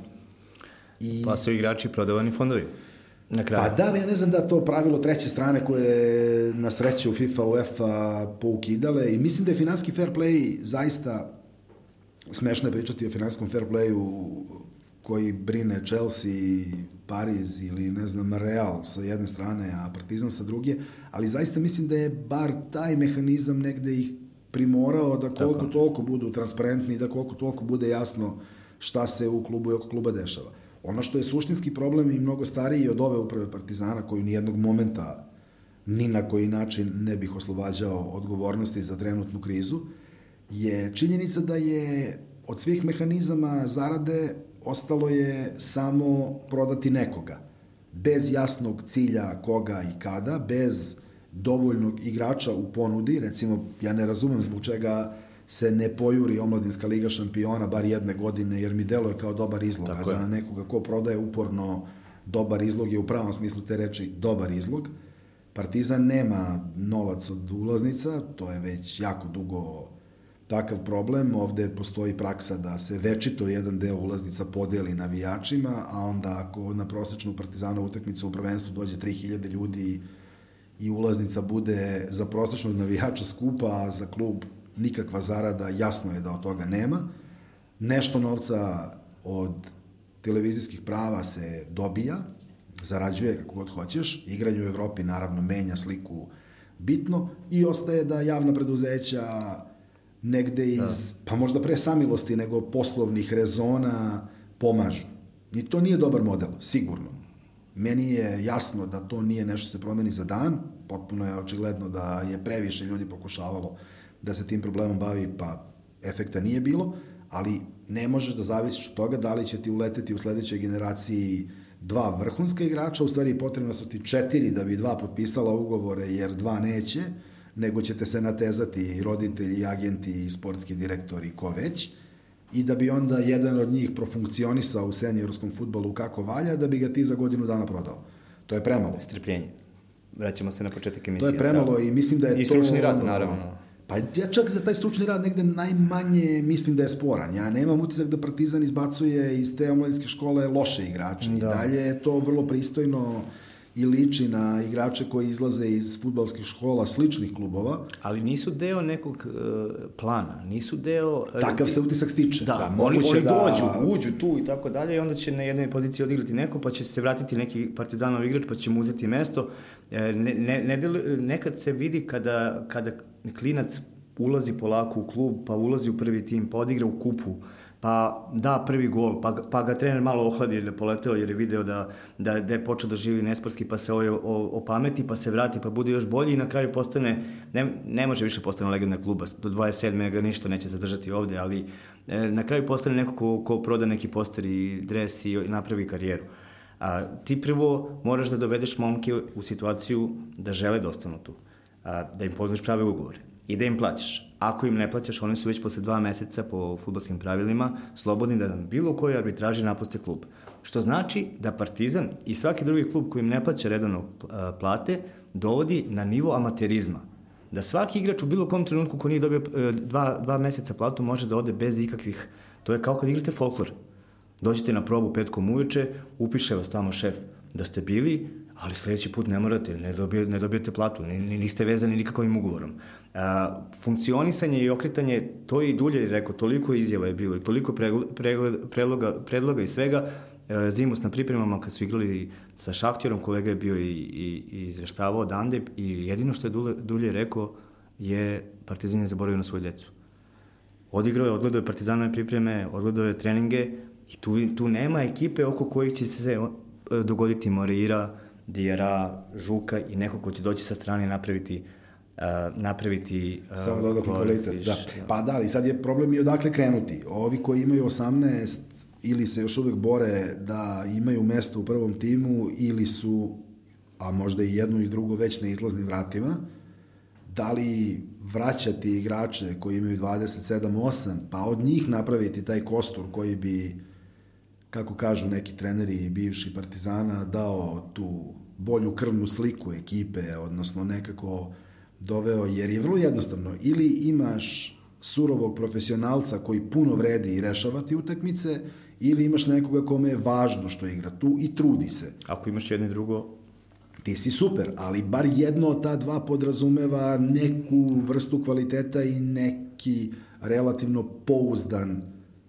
I... Pa su igrači prodavani fondovi. Na kraju. Pa da, ja ne znam da to pravilo treće strane koje na sreću FIFA, UEFA poukidale i mislim da je finanski fair play zaista smešno je pričati o finanskom fair playu koji brine Chelsea, Pariz ili ne znam Real sa jedne strane, a Partizan sa druge, ali zaista mislim da je bar taj mehanizam negde ih primorao da koliko Tako. toliko budu transparentni, da koliko toliko bude jasno šta se u klubu i oko kluba dešava. Ono što je suštinski problem i mnogo stariji od ove uprave Partizana, koju nijednog momenta ni na koji način ne bih oslobađao odgovornosti za trenutnu krizu, je činjenica da je od svih mehanizama zarade ostalo je samo prodati nekoga. Bez jasnog cilja koga i kada, bez dovoljnog igrača u ponudi, recimo ja ne razumem zbog čega se ne pojuri omladinska liga šampiona bar jedne godine, jer mi deluje kao dobar izlog, Tako a za nekoga ko prodaje uporno dobar izlog je u pravom smislu te reči dobar izlog. Partizan nema novac od ulaznica, to je već jako dugo takav problem. Ovde postoji praksa da se večito jedan deo ulaznica podeli navijačima, a onda ako na prosečnu partizanu utakmicu u prvenstvu dođe 3000 ljudi i ulaznica bude za prosečnog navijača skupa, a za klub nikakva zarada, jasno je da od toga nema. Nešto novca od televizijskih prava se dobija, zarađuje kako god hoćeš, igranje u Evropi naravno menja sliku bitno i ostaje da javna preduzeća negde iz, da. pa možda pre samilosti nego poslovnih rezona pomažu. I to nije dobar model, sigurno. Meni je jasno da to nije nešto se promeni za dan, potpuno je očigledno da je previše ljudi pokušavalo da se tim problemom bavi, pa efekta nije bilo, ali ne možeš da zavisiš od toga da li će ti uleteti u sledećoj generaciji dva vrhunska igrača, u stvari potrebno su ti četiri da bi dva potpisala ugovore jer dva neće, nego ćete se natezati i roditelji, i agenti, i sportski direktori, ko već, i da bi onda jedan od njih profunkcionisao u seniorskom futbolu kako valja, da bi ga ti za godinu dana prodao. To je premalo. Strpljenje. Vraćamo se na početak emisije. To je premalo da. i mislim da je I to... I stručni rad, naravno. Pa ja čak za taj stručni rad negde najmanje mislim da je sporan. Ja nemam utisak da Partizan izbacuje iz te omladinske škole loše igrače. Da. I dalje je to vrlo pristojno i liči na igrače koji izlaze iz futbalskih škola sličnih klubova. Ali nisu deo nekog uh, plana, nisu deo... Uh, Takav se utisak stiče. Da, da oni, oni da... dođu, uđu tu i tako dalje i onda će na jednoj poziciji odigrati neko, pa će se vratiti neki partizanov igrač, pa će mu uzeti mesto. E, ne, ne, ne, nekad se vidi kada, kada klinac ulazi polako u klub, pa ulazi u prvi tim, pa odigra u kupu, pa da prvi gol, pa, pa ga trener malo ohladi jer je poleteo jer je video da, da, da je počeo da živi nesportski, pa se ovaj opameti, pa se vrati, pa bude još bolji i na kraju postane, ne, ne može više postane legenda kluba, do 27. ga ništa neće zadržati ovde, ali e, na kraju postane neko ko, ko proda neki poster i dres i napravi karijeru. A, ti prvo moraš da dovedeš momke u situaciju da žele da ostanu tu, a, da im poznaš prave ugovore i da im plaćaš. Ako im ne plaćaš, oni su već posle dva meseca po futbolskim pravilima slobodni da nam bilo koji arbitraži napuste klub. Što znači da Partizan i svaki drugi klub koji im ne plaća redovno plate dovodi na nivo amaterizma. Da svaki igrač u bilo kom trenutku ko nije dobio e, dva, dva meseca platu može da ode bez ikakvih... To je kao kad igrate folklor. Dođete na probu petkom uveče, upiše vas tamo šef da ste bili, ali sledeći put ne morate, ne, dobije, ne dobijete platu, niste vezani nikakvim ugovorom. A, funkcionisanje i okretanje, to je i dulje rekao, toliko izjava je bilo i toliko predloga, predloga i svega, e, Zimus na pripremama kad su igrali sa Šahtjerom, kolega je bio i, i, i izveštavao odande i jedino što je dulje, dulje rekao je Partizan je zaboravio na svoju decu. Odigrao je, odgledao je Partizanove pripreme, odgledao je treninge i tu, tu nema ekipe oko kojih će se dogoditi Moreira, Dijera, Žuka i neko ko će doći sa strane napraviti uh, napraviti uh, samo dodatni kvalitet. Da. da. Pa da, ali sad je problem i odakle krenuti. Ovi koji imaju 18 ili se još uvek bore da imaju mesto u prvom timu ili su, a možda i jedno i drugo već na izlaznim vratima, da li vraćati igrače koji imaju 27-8, pa od njih napraviti taj kostur koji bi kako kažu neki treneri bivši Partizana, dao tu bolju krvnu sliku ekipe, odnosno nekako doveo, jer je vrlo jednostavno, ili imaš surovog profesionalca koji puno vredi i rešava ti utakmice, ili imaš nekoga kome je važno što igra tu i trudi se. Ako imaš jedno i drugo, ti si super, ali bar jedno od ta dva podrazumeva neku vrstu kvaliteta i neki relativno pouzdan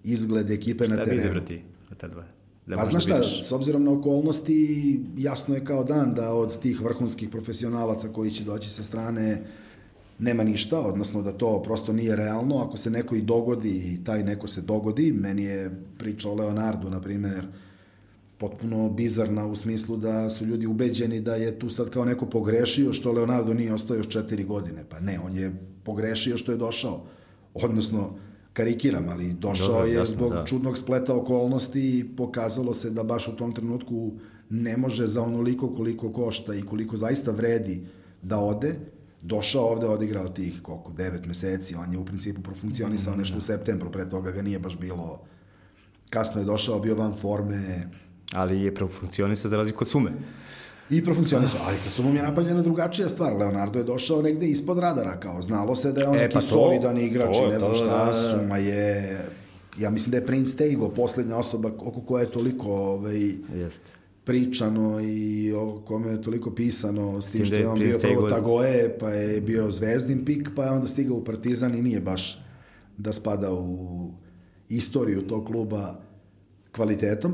izgled ekipe Šta na terenu. Šta bi ta dva? Da pa znaš šta, vidiš... s obzirom na okolnosti, jasno je kao dan da od tih vrhunskih profesionalaca koji će doći sa strane nema ništa, odnosno da to prosto nije realno. Ako se neko i dogodi i taj neko se dogodi, meni je priča o Leonardu, na primer, potpuno bizarna u smislu da su ljudi ubeđeni da je tu sad kao neko pogrešio što Leonardo nije ostao još četiri godine. Pa ne, on je pogrešio što je došao. Odnosno, karikiram, ali došao Dobre, je jasno, zbog da. čudnog spleta okolnosti i pokazalo se da baš u tom trenutku ne može za onoliko koliko košta i koliko zaista vredi da ode, došao ovde, odigrao tih koliko, devet meseci, on je u principu profunkcionisao mm, nešto u da. septembru, pre toga ga nije baš bilo, kasno je došao, bio van forme. Ali je profunkcionisao za razliku od sume. I profunkcionisao, ali sa sumom je napravljena drugačija stvar. Leonardo je došao negde ispod radara, kao znalo se da je on e, neki pa to, solidan igrač to, i ne znam to, šta, da, da, da. Suma je... Ja mislim da je Prince Teigo poslednja osoba oko koje je toliko ovaj, Jeste pričano i o kome je toliko pisano s tim što je on bio prvo Tagoe, pa je bio zvezdin pik, pa je onda stigao u Partizan i nije baš da spada u istoriju tog kluba kvalitetom.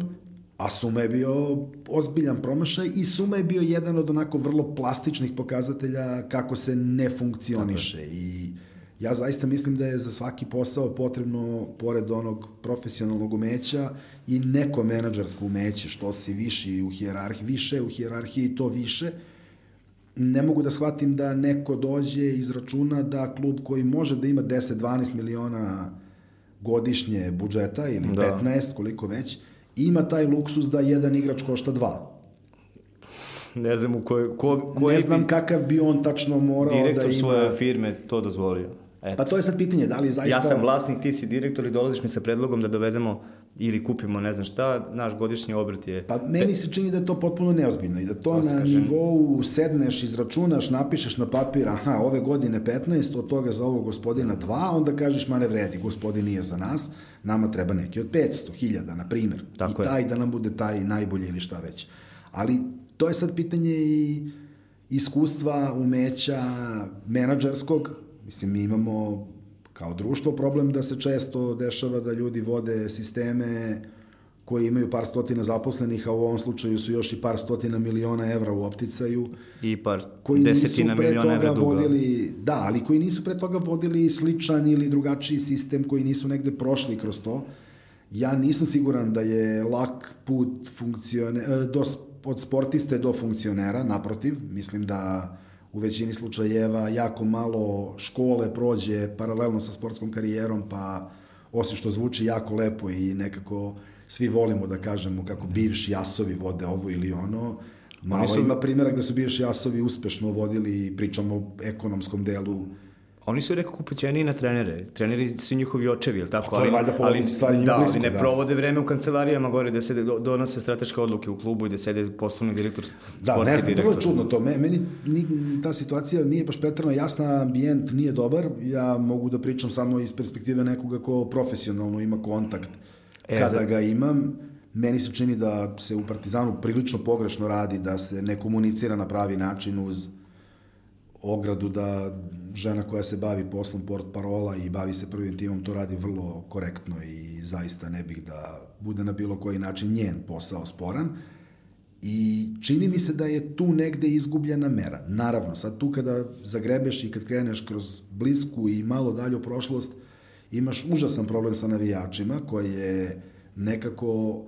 A Suma je bio ozbiljan promašaj i Suma je bio jedan od onako vrlo plastičnih pokazatelja kako se ne funkcioniše. I ja zaista mislim da je za svaki posao potrebno, pored onog profesionalnog umeća, i neko menadžersko umeće, što si viši u hijerarhiji, više u hijerarhiji to više. Ne mogu da shvatim da neko dođe iz računa da klub koji može da ima 10-12 miliona godišnje budžeta ili da. 15, koliko već, ima taj luksus da jedan igrač košta dva. Ne znam u kojoj... Ko, ko ne znam bi kakav bi on tačno morao da ima... Direktor svoje firme to dozvolio. Eto. Pa to je sad pitanje, da li zaista... Ja sam vlasnik, ti si direktor i dolaziš mi sa predlogom da dovedemo ili kupimo ne znam šta, naš godišnji obrt je... Pa meni se čini da je to potpuno neozbiljno i da to na kažem. nivou sedneš, izračunaš, napišeš na papir, aha, ove godine 15, od toga za ovog gospodina 2, onda kažeš, ma ne vredi, gospodin nije za nas, nama treba neki od 500, hiljada, na primer. Tako I taj je. da nam bude taj najbolji ili šta već. Ali to je sad pitanje i iskustva, umeća, menadžerskog. Mislim, mi imamo kao društvo problem da se često dešava da ljudi vode sisteme koji imaju par stotina zaposlenih, a u ovom slučaju su još i par stotina miliona evra u opticaju. I par koji desetina miliona evra duga. Vodili, da, ali koji nisu pre toga vodili sličan ili drugačiji sistem, koji nisu negde prošli kroz to. Ja nisam siguran da je lak put funkcione, e, do, od sportiste do funkcionera, naprotiv, mislim da u većini slučajeva jako malo škole prođe paralelno sa sportskom karijerom, pa osim što zvuči jako lepo i nekako svi volimo da kažemo kako bivši jasovi vode ovo ili ono, malo su... ima primjera gde su bivši jasovi uspešno vodili, pričamo o ekonomskom delu Oni su nekako upućeni na trenere. Treneri su njihovi očevi, ili tako? A to je valjda ali, stvari njima da, ali ne da. provode vreme u kancelarijama gore da se donose strateške odluke u klubu i da sede poslovni direktor, da, sportski ne znam, direktor. Da, čudno to. Meni ni, ta situacija nije baš pretrano jasna, ambijent nije dobar. Ja mogu da pričam samo iz perspektive nekoga ko profesionalno ima kontakt e, kada za... ga imam. Meni se čini da se u Partizanu prilično pogrešno radi, da se ne komunicira na pravi način uz ogradu da žena koja se bavi poslom port parola i bavi se prvim timom to radi vrlo korektno i zaista ne bih da bude na bilo koji način njen posao sporan. I čini mi se da je tu negde izgubljena mera. Naravno, sad tu kada zagrebeš i kad kreneš kroz blisku i malo dalju prošlost, imaš užasan problem sa navijačima koje nekako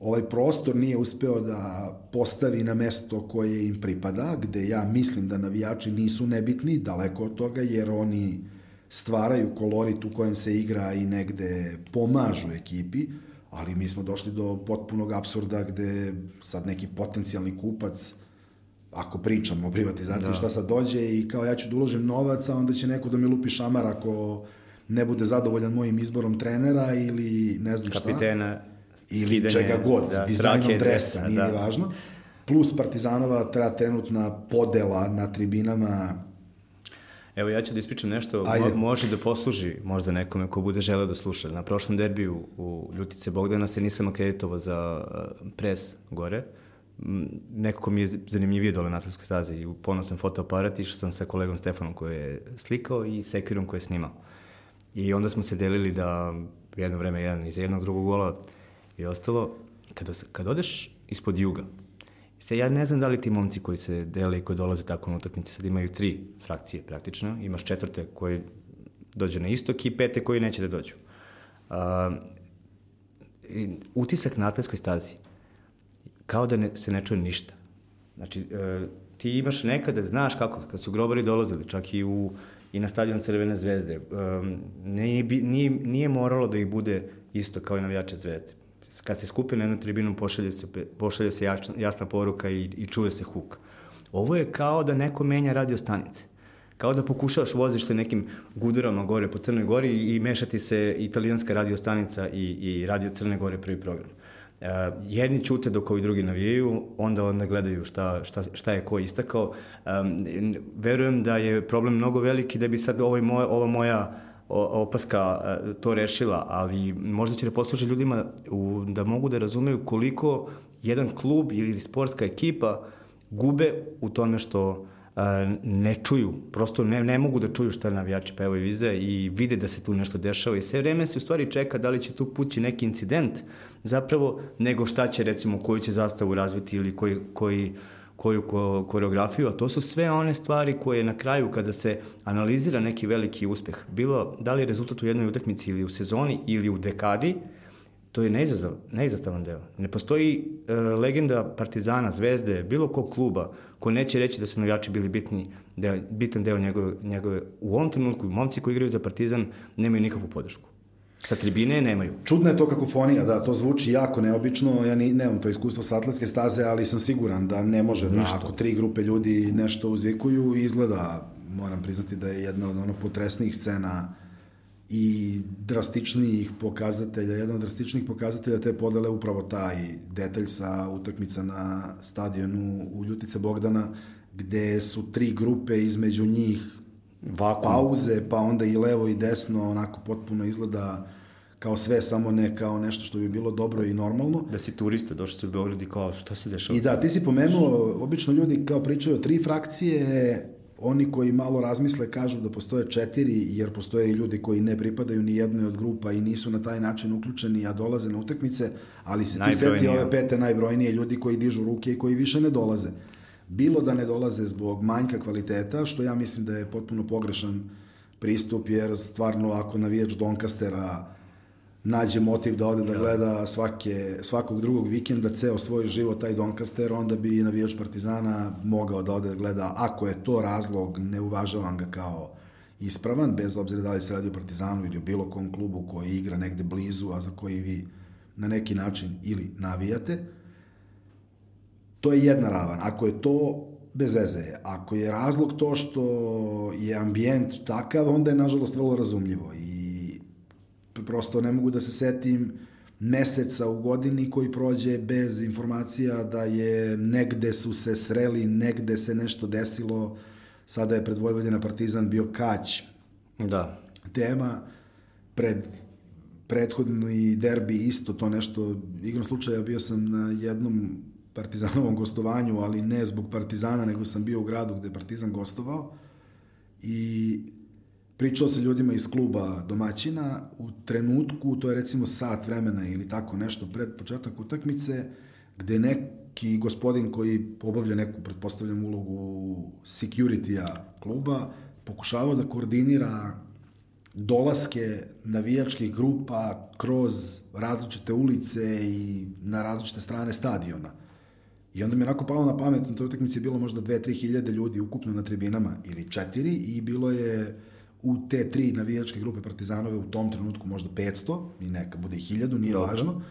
ovaj prostor nije uspeo da postavi na mesto koje im pripada, gde ja mislim da navijači nisu nebitni, daleko od toga, jer oni stvaraju kolorit u kojem se igra i negde pomažu ekipi, ali mi smo došli do potpunog absurda gde sad neki potencijalni kupac ako pričamo o privatizaciji, da. šta sad dođe i kao ja ću da uložim novac, a onda će neko da mi lupi šamar ako ne bude zadovoljan mojim izborom trenera ili ne znam Kapitena. šta. Kapitena ili skidanje, čega god, da, dizajnom trake, dresa, nije da. važno. Plus Partizanova treba trenutna podela na tribinama Evo ja ću da ispričam nešto, Ajde. može da posluži možda nekome ko bude želeo da sluša. Na prošlom derbiju u Ljutice Bogdana se nisam akreditovao za pres gore. Nekako mi je zanimljivije dole na atletskoj stazi i ponosan fotoaparat išao sam sa kolegom Stefanom koji je slikao i Sekirom koji je snimao. I onda smo se delili da jedno vreme jedan iz jednog drugog gola i ostalo, kad, kad odeš ispod juga, Sve, ja ne znam da li ti momci koji se dele i koji dolaze tako na utakmice sad imaju tri frakcije praktično, imaš četvrte koji dođu na istok i pete koji neće da dođu. Uh, utisak na atletskoj stazi, kao da ne, se ne čuje ništa. Znači, uh, ti imaš nekada, znaš kako, kad su grobari dolazili, čak i u i na stadion Crvene zvezde, um, nije, nije, nije moralo da ih bude isto kao i navijače zvezde kad se skupi na jednu tribinu, pošalje se, pošalje se jasna, jasna poruka i, i čuje se huk. Ovo je kao da neko menja radio stanice. Kao da pokušavaš, voziš se nekim guderama gore po Crnoj Gori i, i mešati se italijanska radio stanica i, i radio Crne Gore prvi program. Uh, jedni čute dok ovi drugi navijaju, onda onda gledaju šta, šta, šta je ko istakao. Um, verujem da je problem mnogo veliki da bi sad ovaj moj, ova moja opaska e, to rešila, ali možda će da posluži ljudima u, da mogu da razumeju koliko jedan klub ili sportska ekipa gube u tome što e, ne čuju, prosto ne, ne mogu da čuju šta navijači pevaju iza i vide da se tu nešto dešava i sve vreme se u stvari čeka da li će tu pući neki incident zapravo nego šta će recimo koju će zastavu razviti ili koji, koji koju ko, koreografiju, a to su sve one stvari koje na kraju kada se analizira neki veliki uspeh, bilo da li je rezultat u jednoj utakmici ili u sezoni ili u dekadi, to je neizazav, neizastavan deo. Ne postoji e, legenda Partizana, Zvezde, bilo kog kluba ko neće reći da su navijači bili bitni, deo, bitan deo njegove, njegove, u ovom trenutku momci koji igraju za Partizan nemaju nikakvu podršku. Sa tribine nemaju. Čudna je to kakofonija, da, to zvuči jako neobično, ja ni, nemam to iskustvo sa atletske staze, ali sam siguran da ne može da ako tri grupe ljudi nešto uzvikuju, izgleda, moram priznati da je jedna od ono potresnijih scena i drastičnijih pokazatelja, jedan od drastičnijih pokazatelja te podele upravo taj detalj sa utakmica na stadionu u Ljutice Bogdana, gde su tri grupe između njih Vakum. pauze, pa onda i levo i desno, onako potpuno izgleda kao sve, samo ne kao nešto što bi bilo dobro i normalno. Da si turista, došli si u Beograd i kao šta se dešava? I da, ti si pomenuo, obično ljudi kao pričaju o tri frakcije, oni koji malo razmisle kažu da postoje četiri, jer postoje i ljudi koji ne pripadaju ni jednoj od grupa i nisu na taj način uključeni, a dolaze na utakmice, ali se ti seti ove pete najbrojnije ljudi koji dižu ruke i koji više ne dolaze. Bilo da ne dolaze zbog manjka kvaliteta, što ja mislim da je potpuno pogrešan pristup, jer stvarno ako navijač Donkastera nađe motiv da ode da, da. gleda svake, svakog drugog vikenda ceo svoj život taj Doncaster, onda bi navijač Partizana mogao da ode da gleda, ako je to razlog, ne uvažavam ga kao ispravan, bez obzira da li se radi o Partizanu ili o bilo kom klubu koji igra negde blizu, a za koji vi na neki način ili navijate, to je jedna ravan. Ako je to bez veze. Ako je razlog to što je ambijent takav, onda je nažalost vrlo razumljivo i prosto ne mogu da se setim meseca u godini koji prođe bez informacija da je negde su se sreli, negde se nešto desilo. Sada je pred Vojvodina Partizan bio Kać. Da. Tema pred prethodni derbi isto to nešto, igrom slučaja bio sam na jednom partizanovom gostovanju, ali ne zbog Partizana, nego sam bio u gradu gde Partizan gostovao i pričao sa ljudima iz kluba domaćina u trenutku, to je recimo sat vremena ili tako nešto pred početak utakmice, gde neki gospodin koji obavlja neku, pretpostavljam, ulogu security-a kluba, pokušavao da koordinira dolaske navijačkih grupa kroz različite ulice i na različite strane stadiona. I onda mi je onako palo na pamet, na toj utakmici je bilo možda 2-3 hiljade ljudi ukupno na tribinama, ili četiri, i bilo je u te tri navijačke grupe Partizanove u tom trenutku možda 500 i neka bude i 1000, nije Dobro. važno,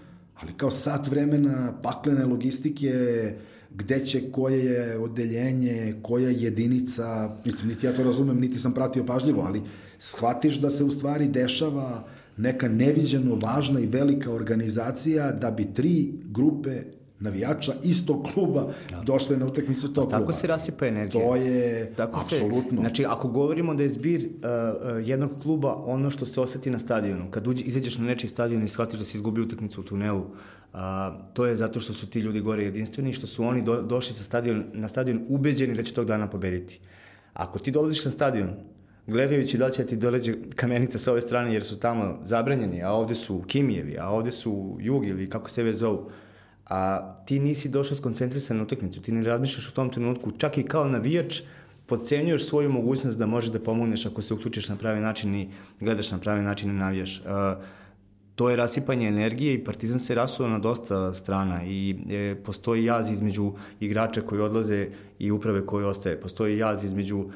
ali kao sat vremena paklene logistike, gde će koje je odeljenje, koja jedinica, mislim, niti ja to razumem, niti sam pratio pažljivo, ali shvatiš da se u stvari dešava neka neviđeno važna i velika organizacija da bi tri grupe navijača istog kluba da. došle na utakmicu tog kluba. Tako se rasipa energija. To je tako apsolutno. Se, znači, ako govorimo da je zbir uh, uh, jednog kluba ono što se oseti na stadionu, kad uđe, izađeš na nečiji stadion i shvatiš da si izgubio utakmicu u tunelu, uh, to je zato što su ti ljudi gore jedinstveni i što su oni do, došli sa stadion, na stadion ubeđeni da će tog dana pobediti. Ako ti dolaziš na stadion gledajući da li će ti doleđe kamenica sa ove strane jer su tamo zabranjeni, a ovde su Kimijevi, a ovde su Jugi ili kako se već zovu, a ti nisi došao skoncentrisan na utakmicu, ti ne razmišljaš u tom trenutku, čak i kao navijač, podcenjuješ svoju mogućnost da možeš da pomogneš ako se uključiš na pravi način i gledaš na pravi način i navijaš. Uh, to je rasipanje energije i Partizan se rasuo na dosta strana i e, postoji jaz između igrača koji odlaze i uprave koji ostaje. Postoji jaz između uh,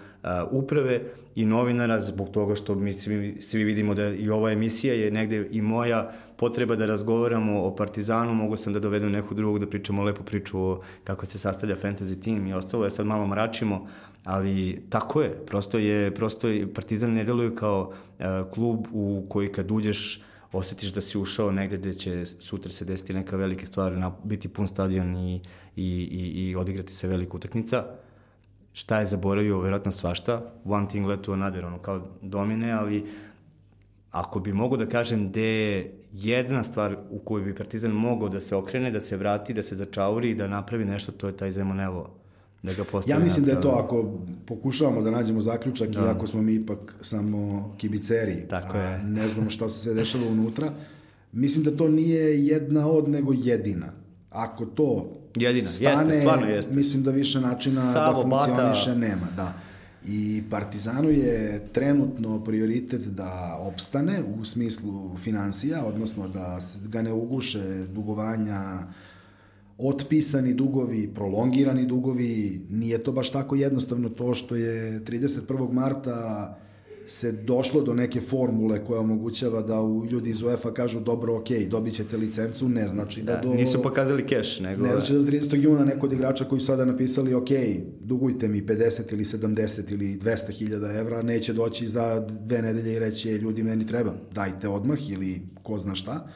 uprave i novinara zbog toga što mi svi, svi vidimo da i ova emisija je negde i moja potreba da razgovaramo o Partizanu, mogu sam da dovedem neku drugog da pričamo lepo priču o kako se sastavlja fantasy tim i ostalo, je sad malo mračimo, ali tako je, prosto je, prosto je, Partizan ne deluje kao uh, klub u koji kad uđeš osetiš da si ušao negde gde će sutra se desiti neka velike stvari, na, biti pun stadion i, i, i, i odigrati se velika utakmica. Šta je zaboravio, verovatno svašta, one thing led to another, ono kao domine, ali ako bi mogo da kažem gde je jedna stvar u kojoj bi Partizan mogao da se okrene, da se vrati, da se začauri i da napravi nešto, to je taj Zemonelo da ga. Ja mislim da je to ako pokušavamo da nađemo zaključak da. i ako smo mi ipak samo kibiceri, Tako je. a ne znamo šta se sve dešava unutra, mislim da to nije jedna od nego jedina. Ako to jedina, stane, jeste, stvarno jeste. mislim da više načina da Savo, da funkcioniše bata... nema, da. I Partizanu je trenutno prioritet da opstane u smislu financija, odnosno da ga ne uguše dugovanja, otpisani dugovi, prolongirani dugovi, nije to baš tako jednostavno to što je 31. marta se došlo do neke formule koja omogućava da u ljudi iz UEFA kažu dobro, ok, dobit ćete licencu, ne znači da, da do... Nisu pokazali keš, nego... Ne znači da do 30. juna neko od igrača koji su sada napisali, ok, dugujte mi 50 ili 70 ili 200 hiljada evra, neće doći za dve nedelje i reći, ljudi, meni treba, dajte odmah ili ko zna šta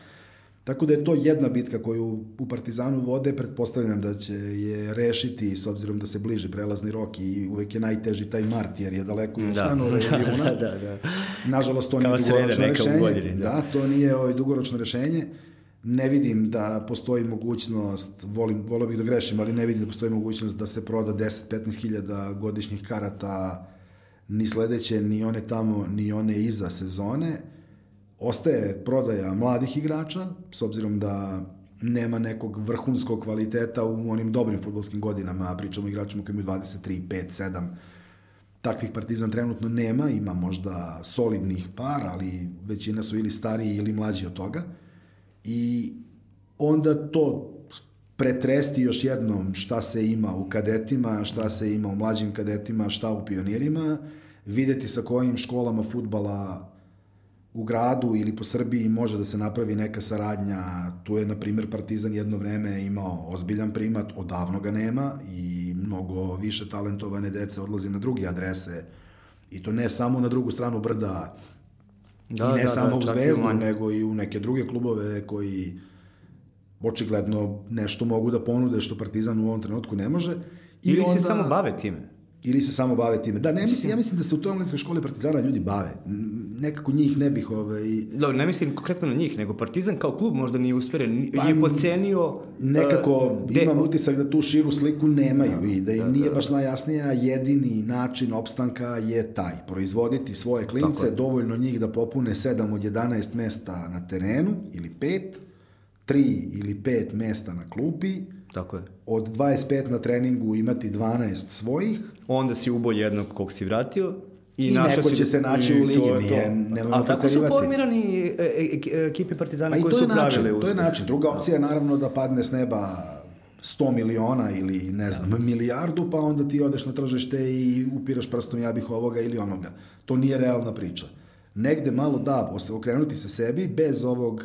Tako da je to jedna bitka koju u Partizanu vode, pretpostavljam da će je rešiti s obzirom da se bliže prelazni rok i uvek je najteži taj mart jer je daleko i da. stanove regiona. da, da, da. Nažalost, to nije dugoročno rešenje. Godini, da. da, to nije ovaj dugoročno rešenje. Ne vidim da postoji mogućnost, volim, volio bih da grešim, ali ne vidim da postoji mogućnost da se proda 10-15 hiljada godišnjih karata ni sledeće, ni one tamo, ni one iza sezone Ostaje prodaja mladih igrača, s obzirom da nema nekog vrhunskog kvaliteta u onim dobrim futbolskim godinama, pričamo o igračima koji imaju 23, 5, 7, takvih Partizan trenutno nema, ima možda solidnih par, ali većina su ili stariji ili mlađi od toga. I onda to pretresti još jednom šta se ima u kadetima, šta se ima u mlađim kadetima, šta u pionirima, videti sa kojim školama futbala u gradu ili po Srbiji može da se napravi neka saradnja. Tu je, na primjer, Partizan jedno vreme imao ozbiljan primat, odavno ga nema i mnogo više talentovane dece odlazi na druge adrese i to ne samo na drugu stranu brda da, i ne da, samo da, u Zvezdu, nego i u neke druge klubove koji očigledno nešto mogu da ponude što Partizan u ovom trenutku ne može. I Ili onda... se samo bave time ili se samo bave time. Da, ne mislim, ja mislim da se u toj omladinskoj školi Partizana ljudi bave. Nekako njih ne bih ovaj... Da, ne mislim konkretno na njih, nego Partizan kao klub možda nije usperen, pa, je pocenio... Nekako uh, imam de... utisak da tu širu sliku nemaju da, i da im da, nije da, baš najjasnija jedini način opstanka je taj. Proizvoditi svoje klince, dovoljno njih da popune 7 od 11 mesta na terenu ili 5, 3 ili 5 mesta na klupi, Tako je. Od 25 na treningu imati 12 svojih. Onda si ubo jednog kog si vratio. I, I neko si, će se naći u ligi, to, nije, nema Ali tako su formirani e, e, ekipe Partizana pa koji su pravile uspeh. To je način. Druga da. opcija je naravno da padne s neba 100 miliona ili ne znam, da. milijardu, pa onda ti odeš na tržište i upiraš prstom ja bih ovoga ili onoga. To nije realna priča. Negde malo da, okrenuti se sebi bez ovog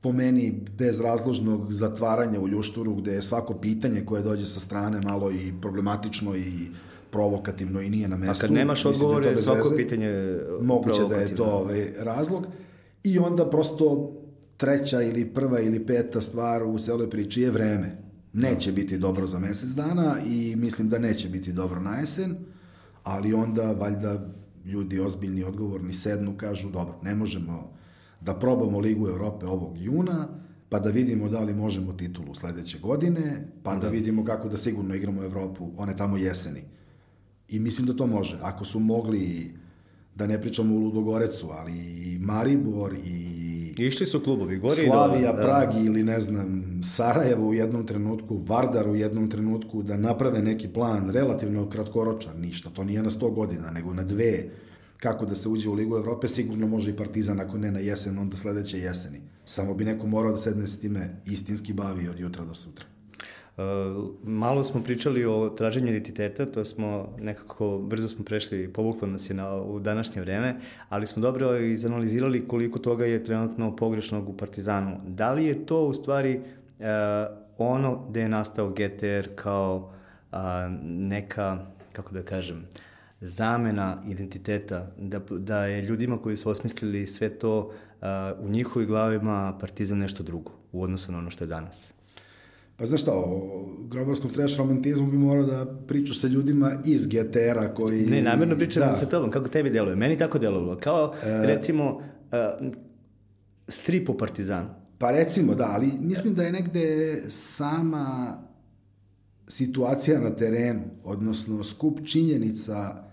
po meni bezrazložnog zatvaranja u ljušturu gde je svako pitanje koje dođe sa strane malo i problematično i provokativno i nije na mestu. A kad nemaš da odgovore, da svako veze, pitanje moguće da je to ovaj, razlog. I onda prosto treća ili prva ili peta stvar u celoj priči je vreme. Neće biti dobro za mesec dana i mislim da neće biti dobro na jesen, ali onda valjda ljudi ozbiljni, odgovorni sednu, kažu dobro, ne možemo da probamo Ligu Evrope ovog juna, pa da vidimo da li možemo titulu sledeće godine, pa da, da vidimo kako da sigurno igramo Evropu, one tamo jeseni. I mislim da to može. Ako su mogli, da ne pričamo u Ludogorecu, ali i Maribor i Išli su klubovi, gori Slavija, da. Pragi ili ne znam, Sarajevo u jednom trenutku, Vardar u jednom trenutku, da naprave neki plan relativno kratkoročan, ništa, to nije na 100 godina, nego na dve, kako da se uđe u Ligu Evrope, sigurno može i Partizan ako ne na jesen, onda sledeće jeseni. Samo bi neko morao da sedne s time istinski bavi od jutra do sutra. Uh, malo smo pričali o traženju identiteta, to smo nekako brzo smo prešli, povuklo nas je na, u današnje vreme, ali smo dobro izanalizirali koliko toga je trenutno pogrešnog u Partizanu. Da li je to u stvari uh, ono gde je nastao GTR kao uh, neka, kako da kažem, uh, zamena identiteta, da, da je ljudima koji su osmislili sve to uh, u njihovih glavima partizan nešto drugo u odnosu na ono što je danas. Pa znaš šta, o grobarskom trash romantizmu bi morao da pričaš sa ljudima iz GTR-a koji... Ne, namjerno pričam da. sa tobom, kako tebi deluje. Meni tako delovalo. Kao, e... recimo, uh, strip o Partizanu. Pa recimo, da, ali mislim da je negde sama situacija na terenu, odnosno skup činjenica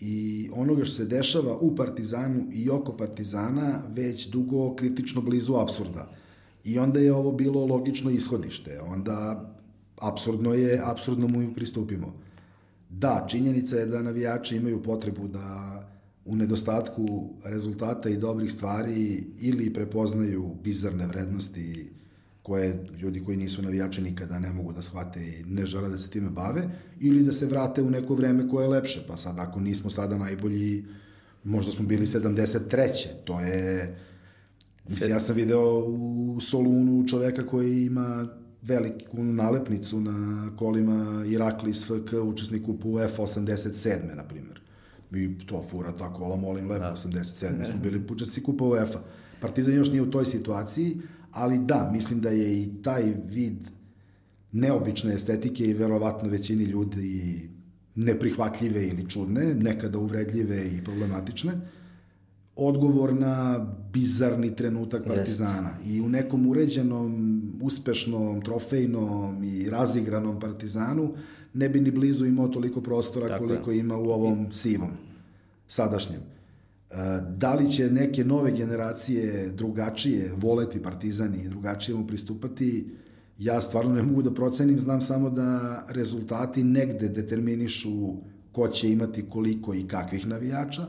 i onoga što se dešava u Partizanu i oko Partizana već dugo kritično blizu absurda. I onda je ovo bilo logično ishodište. Onda absurdno je, absurdno mu pristupimo. Da, činjenica je da navijači imaju potrebu da u nedostatku rezultata i dobrih stvari ili prepoznaju bizarne vrednosti koje ljudi koji nisu navijači nikada ne mogu da shvate i ne žele da se time bave, ili da se vrate u neko vreme koje je lepše. Pa sad, ako nismo sada najbolji Možda smo bili 73. To je... Mislim, ja sam video u Solunu čoveka koji ima veliku nalepnicu na kolima Iraklis FK, učesnik u UEFA 87. na primjer. I to fura tako, ala molim lepo, da. 87. Mi smo bili učesnik kupa UEFA. Partizan još nije u toj situaciji, ali da, mislim da je i taj vid neobične estetike i verovatno većini ljudi neprihvatljive ili čudne, nekada uvredljive i problematične, odgovor na bizarni trenutak Partizana. Jest. I u nekom uređenom, uspešnom, trofejnom i razigranom Partizanu ne bi ni blizu imao toliko prostora Tako koliko je. ima u ovom sivom, sadašnjem. Da li će neke nove generacije drugačije voleti Partizan i drugačije mu pristupati, ja stvarno ne mogu da procenim, znam samo da rezultati negde determinišu ko će imati koliko i kakvih navijača.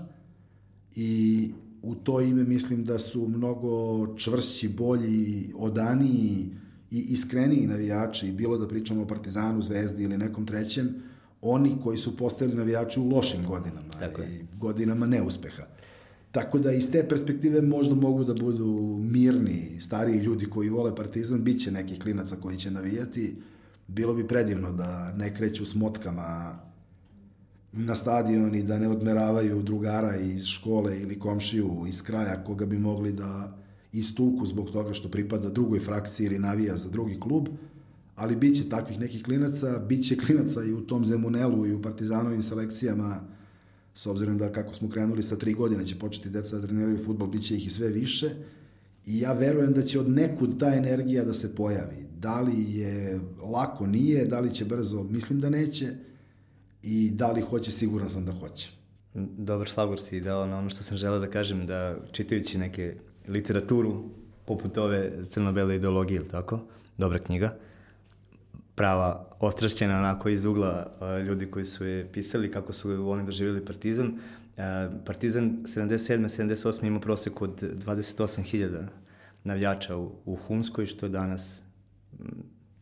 I u to ime mislim da su mnogo čvršći, bolji, odaniji i iskreniji navijači, bilo da pričamo o Partizanu, Zvezdi ili nekom trećem, oni koji su postali navijači u lošim godinama Tako i godinama neuspeha. Tako da iz te perspektive možda mogu da budu mirni, stariji ljudi koji vole Partizan, bit će nekih klinaca koji će navijati. Bilo bi predivno da ne kreću s motkama na stadion i da ne odmeravaju drugara iz škole ili komšiju iz kraja koga bi mogli da istuku zbog toga što pripada drugoj frakciji ili navija za drugi klub, ali bit će takvih nekih klinaca, bit će klinaca i u tom Zemunelu i u partizanovim selekcijama s obzirom da kako smo krenuli sa tri godine će početi deca da treniraju futbol, bit će ih i sve više. I ja verujem da će od nekud ta energija da se pojavi. Da li je lako, nije, da li će brzo, mislim da neće. I da li hoće, siguran sam da hoće. Dobar šlagor si dao na ono što sam želeo da kažem, da čitajući neke literaturu poput ove crno-bele ideologije, ili tako? Dobra knjiga prava ostrašćena onako iz ugla uh, ljudi koji su je pisali kako su oni doživjeli Partizan. Uh, Partizan 77. 78. ima prosek od 28.000 navijača u, u Humskoj, što je danas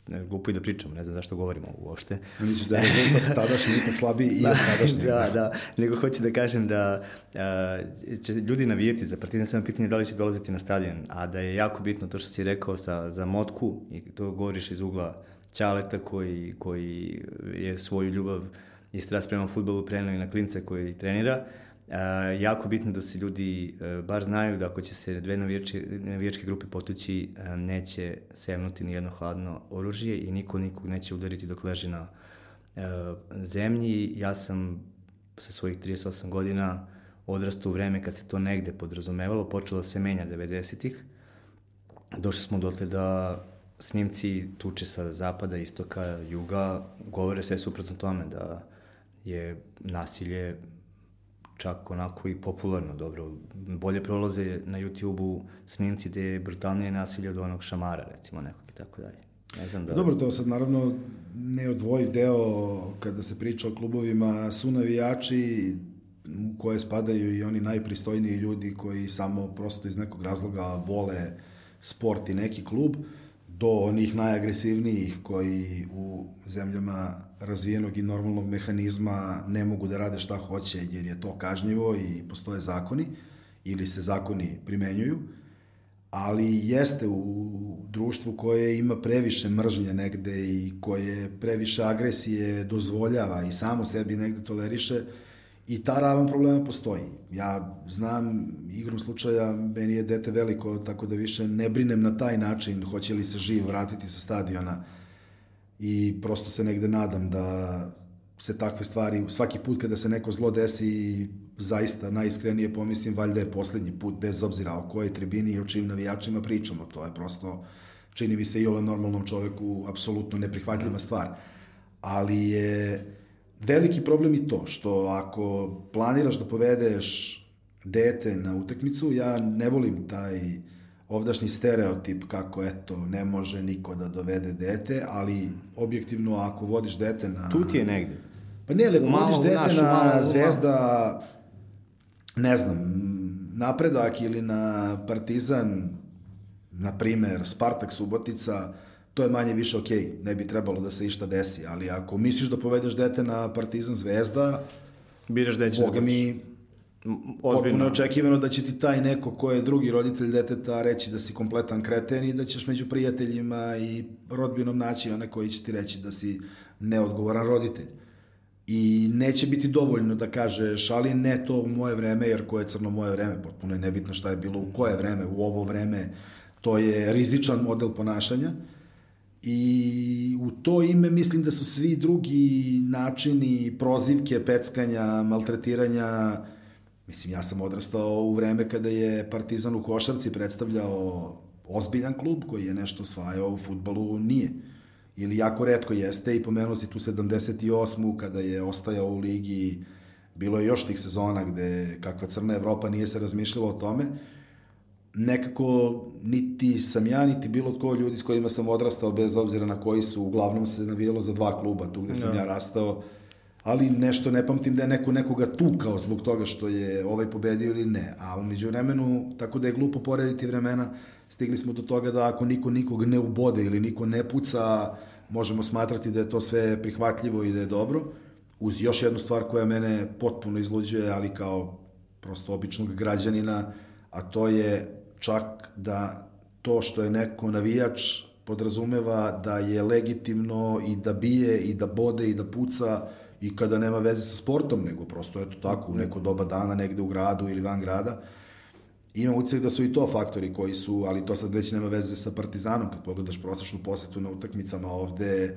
ne, glupo i da pričamo, ne znam zašto govorimo uopšte. Misliš da je rezultat tadašnji ipak slabiji i da, od sadašnjeg. Da, da, nego hoću da kažem da a, će ljudi navijeti za Partizan, samo pitanje da li će dolaziti na stadion, a da je jako bitno to što si rekao sa, za Motku, i to govoriš iz ugla Ćaleta koji, koji je svoju ljubav i strast prema futbolu prenao i na klince koji trenira. A, jako bitno da se ljudi a, bar znaju da ako će se dve navijačke, navijačke grupe potući, a, neće sevnuti ni jedno hladno oružje i niko nikog neće udariti dok leži na a, zemlji. Ja sam sa svojih 38 godina odrastao u vreme kad se to negde podrazumevalo, počelo se menja 90-ih. Došli smo dotle da snimci tuče sa zapada, istoka, juga govore sve suprotno tome da je nasilje čak onako i popularno, dobro. Bolje prolaze na YouTube-u snimci gde je brutalnije nasilje od onog šamara, recimo nekog i tako dalje. Ne znam da... Dobro, to sad naravno ne odvojiv deo kada se priča o klubovima, su navijači u koje spadaju i oni najpristojniji ljudi koji samo prosto iz nekog razloga vole sport i neki klub. Uh, do onih najagresivnijih koji u zemljama razvijenog i normalnog mehanizma ne mogu da rade šta hoće jer je to kažnjivo i postoje zakoni ili se zakoni primenjuju, ali jeste u društvu koje ima previše mržnje negde i koje previše agresije dozvoljava i samo sebi negde toleriše, I ta ravan problema postoji. Ja znam, igrom slučaja, meni je dete veliko, tako da više ne brinem na taj način hoće li se živ vratiti sa stadiona i prosto se negde nadam da se takve stvari, svaki put kada se neko zlo desi, zaista najiskrenije pomislim, valjda je poslednji put, bez obzira o kojoj tribini i o čim navijačima pričamo. To je prosto, čini mi se i ole normalnom čoveku, apsolutno neprihvatljiva stvar. Ali je veliki problem i to, što ako planiraš da povedeš dete na utakmicu, ja ne volim taj ovdašnji stereotip kako eto ne može niko da dovede dete, ali objektivno ako vodiš dete na... Tu ti je negde. Pa ne, ali vodiš dete našu, na malo, Zvezda, ne znam, napredak ili na Partizan, na primer Spartak Subotica, to je manje više okej, okay. ne bi trebalo da se išta desi, ali ako misliš da povedeš dete na Partizan Zvezda, biraš da će Boga da mi, Potpuno očekivano da će ti taj neko ko je drugi roditelj deteta reći da si kompletan kreten i da ćeš među prijateljima i rodbinom naći one koji će ti reći da si neodgovoran roditelj. I neće biti dovoljno da kažeš, ali ne to u moje vreme, jer koje je crno moje vreme, potpuno je nebitno šta je bilo u koje vreme, u ovo vreme, to je rizičan model ponašanja. I u to ime mislim da su svi drugi načini prozivke, peckanja, maltretiranja, mislim ja sam odrastao u vreme kada je Partizan u košarci predstavljao ozbiljan klub koji je nešto osvajao u futbalu, nije ili jako redko jeste i pomenuo si tu 78. kada je ostajao u ligi, bilo je još tih sezona gde kakva crna Evropa nije se razmišljalo o tome, nekako niti sam ja, niti bilo tko ljudi s kojima sam odrastao, bez obzira na koji su, uglavnom se navijalo za dva kluba, tu gde sam no. Da. ja rastao, ali nešto ne pamtim da je neko nekoga tukao zbog toga što je ovaj pobedio ili ne. A umeđu vremenu, tako da je glupo porediti vremena, stigli smo do toga da ako niko nikog ne ubode ili niko ne puca, možemo smatrati da je to sve prihvatljivo i da je dobro. Uz još jednu stvar koja mene potpuno izluđuje, ali kao prosto običnog građanina, a to je čak da to što je neko navijač podrazumeva da je legitimno i da bije i da bode i da puca i kada nema veze sa sportom, nego prosto je to tako u neko doba dana negde u gradu ili van grada. Ima ucek da su i to faktori koji su, ali to sad već nema veze sa Partizanom, kad pogledaš prosečnu posetu na utakmicama ovde,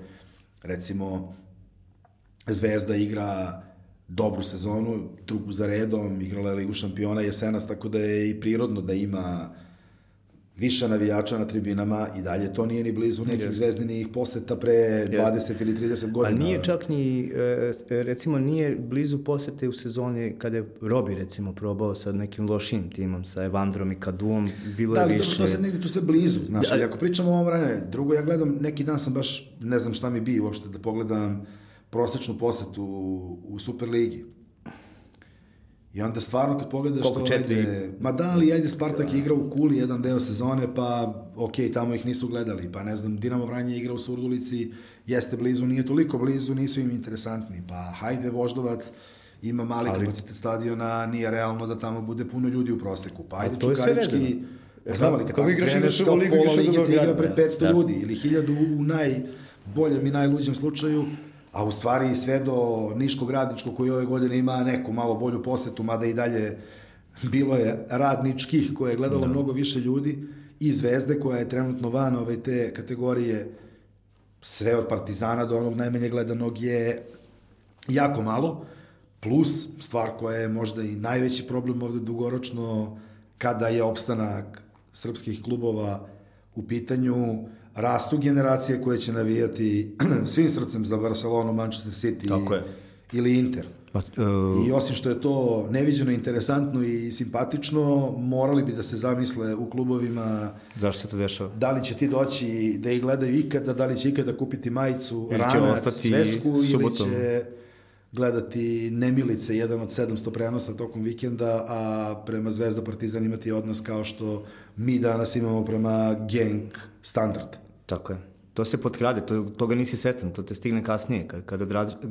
recimo, Zvezda igra dobru sezonu, drugu za redom, igrala je Ligu šampiona jesenas, tako da je i prirodno da ima više navijača na tribinama i dalje to nije ni blizu nekih yes. zvezdinih poseta pre 20 yes. ili 30 godina. A nije čak ni, e, recimo, nije blizu posete u sezoni kada je Robi, recimo, probao sa nekim lošim timom, sa Evandrom i Kaduom, bilo da, je više... Da, to se negde tu se blizu, znaš, da, ali ako pričamo o ovom vreme, drugo, ja gledam, neki dan sam baš, ne znam šta mi bi uopšte da pogledam prosečnu posetu u, u Superligi. I onda stvarno kad pogledaš Koliko, to, četiri... ajde, ma da li, ajde Spartak je igrao u Kuli jedan deo sezone, pa ok, tamo ih nisu gledali, pa ne znam, Dinamo Vranje igra u Surdulici, jeste blizu, nije toliko blizu, nisu im interesantni, pa hajde Voždovac, ima mali Ali... kapacitet stadiona, nije realno da tamo bude puno ljudi u proseku, pa ajde Čukarički, Ja znam, ali kad tamo kreneš kao pola lige ti igra pred 500 da. ljudi ili 1000 u najboljem i najluđem slučaju, a u stvari sve do Niškog radničkog koji ove godine ima neku malo bolju posetu, mada i dalje bilo je radničkih koje je gledalo da. mnogo više ljudi i Zvezde koja je trenutno van ove te kategorije sve od Partizana do onog najmanje gledanog je jako malo, plus stvar koja je možda i najveći problem ovde dugoročno kada je opstanak srpskih klubova u pitanju, rastu generacije koje će navijati svim srcem za Barcelonu, Manchester City Tako je. ili Inter. Pa, uh... I osim što je to neviđeno, interesantno i simpatično, morali bi da se zamisle u klubovima Zašto se to dešava? Da li će ti doći da ih gledaju ikada, da li će ikada kupiti majicu, ili ranac, svesku subotom. ili će gledati nemilice, jedan od 700 prenosa tokom vikenda, a prema Zvezda Partizan imati odnos kao što mi danas imamo prema Genk standard. Tako je. To se potkrade, to, toga nisi svestan, to te stigne kasnije, kad, kad,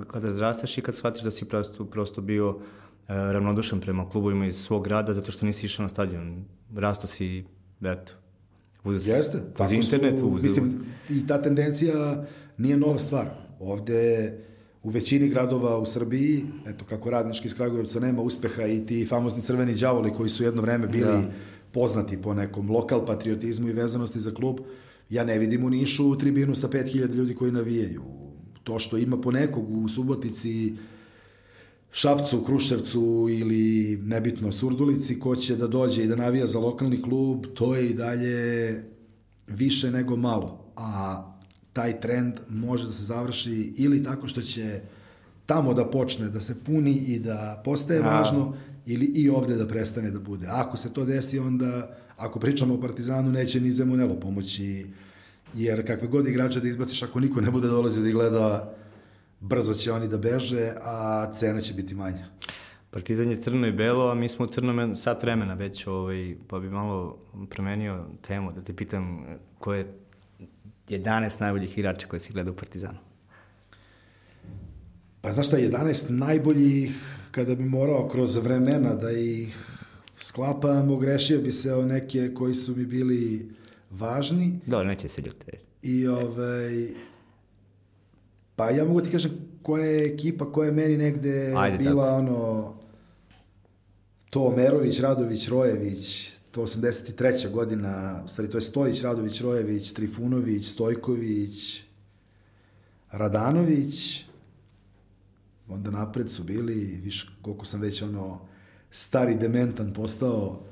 kad razrasteš i kad shvatiš da si prosto, prosto bio uh, ravnodušan prema klubovima iz svog grada zato što nisi išao na stadion. Rasto si, eto, uz, Jeste, uz internet. Su, uz, mislim, uz... I ta tendencija nije nova stvar. Ovde u većini gradova u Srbiji, eto kako radnički iz Kragujevca nema uspeha i ti famozni crveni đavoli koji su jedno vreme bili ja. poznati po nekom lokal patriotizmu i vezanosti za klub, ja ne vidim u Nišu tribinu sa 5000 ljudi koji navijaju. To što ima po nekog u Subotici, Šapcu, Kruševcu ili nebitno Surdulici ko će da dođe i da navija za lokalni klub, to je i dalje više nego malo. A taj trend može da se završi ili tako što će tamo da počne da se puni i da postaje A. važno ili i ovde da prestane da bude. Ako se to desi, onda ako pričamo o Partizanu, neće ni Zemunelo pomoći, jer kakve god igrače da izbaciš, ako niko ne bude dolazi da ih gleda, brzo će oni da beže, a cena će biti manja. Partizan je crno i belo, a mi smo u crnom sat vremena već, ovaj, pa bi malo promenio temu, da te pitam ko je 11 najboljih igrača koje si gleda u Partizanu. Pa znaš šta, 11 najboljih, kada bi morao kroz vremena da ih sklapam, ogrešio bi se o neke koji su mi bili važni. Da, neće se ljutiti. I ovaj... Pa ja mogu ti kažem koja je ekipa koja je meni negde Ajde, bila tako. ono... To Merović, Radović, Rojević, to 83. godina, u stvari to je Stojić, Radović, Rojević, Trifunović, Stojković, Radanović, onda napred su bili, viš koliko sam već ono stari dementan postao,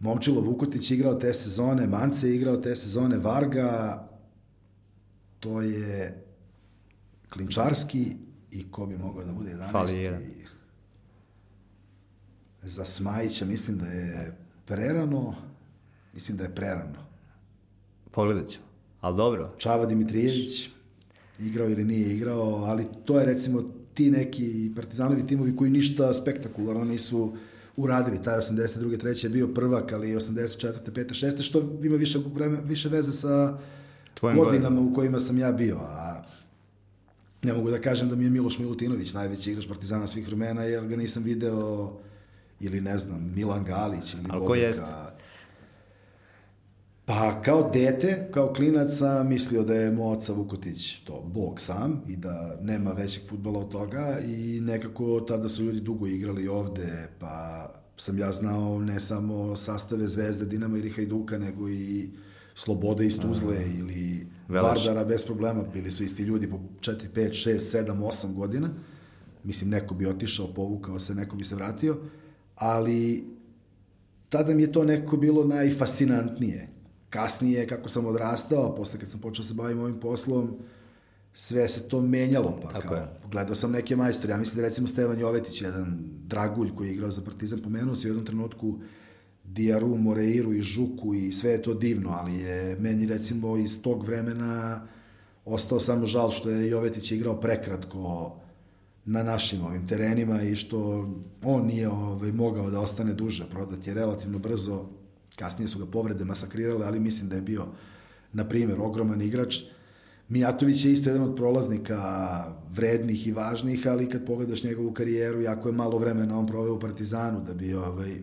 Momčilo Vukotić igrao te sezone, Mance igrao te sezone, Varga, to je Klinčarski i ko bi mogao da bude 11. Fali jedan. Za Smajića mislim da je prerano, mislim da je prerano. Pogledat ću. Ali dobro, Čava Dimitrijević, igrao ili nije igrao, ali to je recimo ti neki partizanovi timovi koji ništa spektakularno nisu uradili. Taj 82. treće je bio prvak, ali 84. 5. 6. što ima više, vreme, više veze sa Tvojim godinama u kojima sam ja bio. A ne mogu da kažem da mi je Miloš Milutinović najveći igrač Partizana svih vremena, jer ga nisam video ili ne znam, Milan Galić ili Ali ko Bobeka. jeste? Pa kao dete, kao klinac sam mislio da je Moca Vukotić to bog sam i da nema većeg futbala od toga i nekako tada su ljudi dugo igrali ovde, pa sam ja znao ne samo sastave Zvezde, Dinama ili Hajduka, nego i Slobode iz Tuzle ili Veleš. Vardara bez problema. Bili su isti ljudi po 4, 5, 6, 7, 8 godina. Mislim, neko bi otišao, povukao se, neko bi se vratio, ali tada mi je to nekako bilo najfascinantnije. Kasnije, kako sam odrastao, posle kad sam počeo da se bavim ovim poslom, sve se to menjalo, pa Tako kao, je. gledao sam neke majstore, ja mislim da recimo Stevan Jovetić, jedan dragulj koji je igrao za Partizan, pomenuo se u jednom trenutku Diaru, Moreiru i Žuku i sve je to divno, ali je meni recimo iz tog vremena ostao samo žal što je Jovetić igrao prekratko na našim ovim terenima i što on nije ovaj, mogao da ostane duže, prodat je relativno brzo, kasnije su ga povrede masakrirale, ali mislim da je bio, na primjer, ogroman igrač. Mijatović je isto jedan od prolaznika vrednih i važnih, ali kad pogledaš njegovu karijeru, jako je malo vremena on proveo u Partizanu da bi ovaj,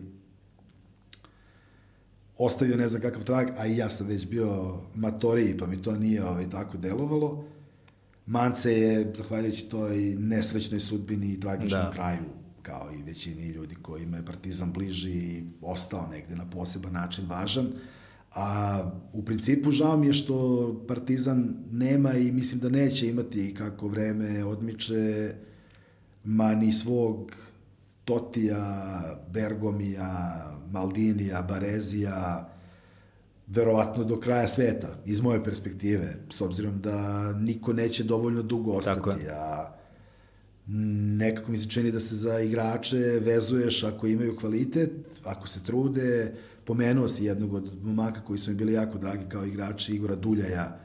ostavio ne znam kakav trag, a i ja sam već bio matoriji, pa mi to nije ovaj, tako delovalo. Mance je, zahvaljujući toj nesrećnoj sudbini i tragičnom Da. kraju, kao i većini ljudi kojima je Partizan bliži, ostao negde na poseban način važan. A u principu žao mi je što Partizan nema i mislim da neće imati kako vreme odmiče ma ni svog Totija, Bergomija, Maldinija, Barezija, verovatno do kraja sveta, iz moje perspektive, s obzirom da niko neće dovoljno dugo ostati, a nekako mi se čini da se za igrače vezuješ ako imaju kvalitet, ako se trude, pomenuo si jednog od momaka koji su mi bili jako dragi kao igrači, Igora Duljaja,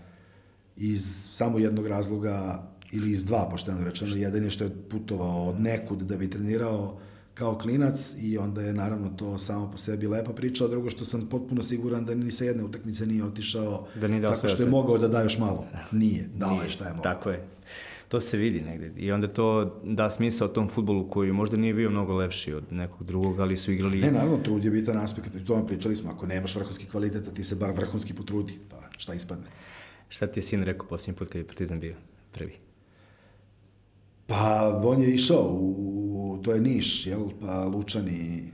iz samo jednog razloga ili iz dva, pošteno rečeno. Jedan je što je putovao od nekud da bi trenirao kao klinac i onda je naravno to samo po sebi lepa priča, a drugo što sam potpuno siguran da ni sa jedne utakmice nije otišao Da nije dao tako što je mogao da da još malo. Nije, dao je šta je mogao. Tako je. To se vidi negde. I onda to da smisao tom futbolu koji možda nije bio mnogo lepši od nekog drugog, ali su igrali... Ne, naravno, trud je bitan aspekt, i to vam pričali smo, ako nemaš vrhunski kvalitet, a ti se bar vrhunski potrudi, pa šta ispadne? Šta ti je sin rekao posljednji put kad je Partizan bio prvi? Pa, on je išao u, to je Niš, jel, pa Lučani,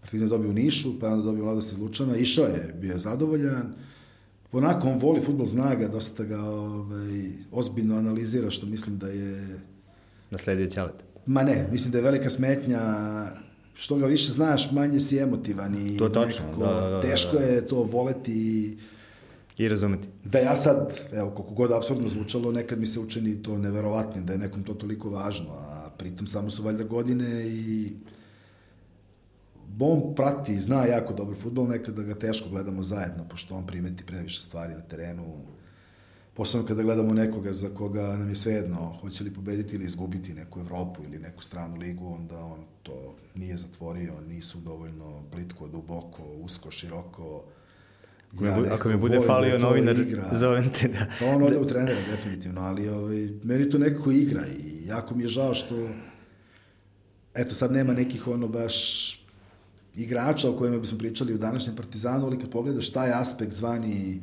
Partizan je dobio u Nišu, pa onda dobio mladost iz Lučana, išao je, bio je zadovoljan, onako on voli futbol, zna ga, dosta ga ovaj, ozbiljno analizira, što mislim da je, Nasledio Ćalet. ma ne, mislim da je velika smetnja, što ga više znaš, manje si emotivan i To je tačno, nekako da, da, da, teško da. je to voleti i I razumeti. Da ja sad, evo, koliko god absurdno zvučalo, nekad mi se učini to neverovatnim, da je nekom to toliko važno, a pritom samo su valjda godine i on prati, zna jako dobro futbol, nekada ga teško gledamo zajedno, pošto on primeti previše stvari na terenu. Posebno kada gledamo nekoga za koga nam je svejedno, hoće li pobediti ili izgubiti neku Evropu ili neku stranu ligu, onda on to nije zatvorio, nisu dovoljno plitko, duboko, usko, široko, Ako, ja mi, ako mi bude falio da novinar, igra. zovem te da... Pa on ode u trenera, definitivno, ali ovaj, meni to nekako igra i jako mi je žao što eto sad nema nekih ono baš igrača o kojima bismo pričali u današnjem Partizanu, ali kad pogledaš taj aspekt zvani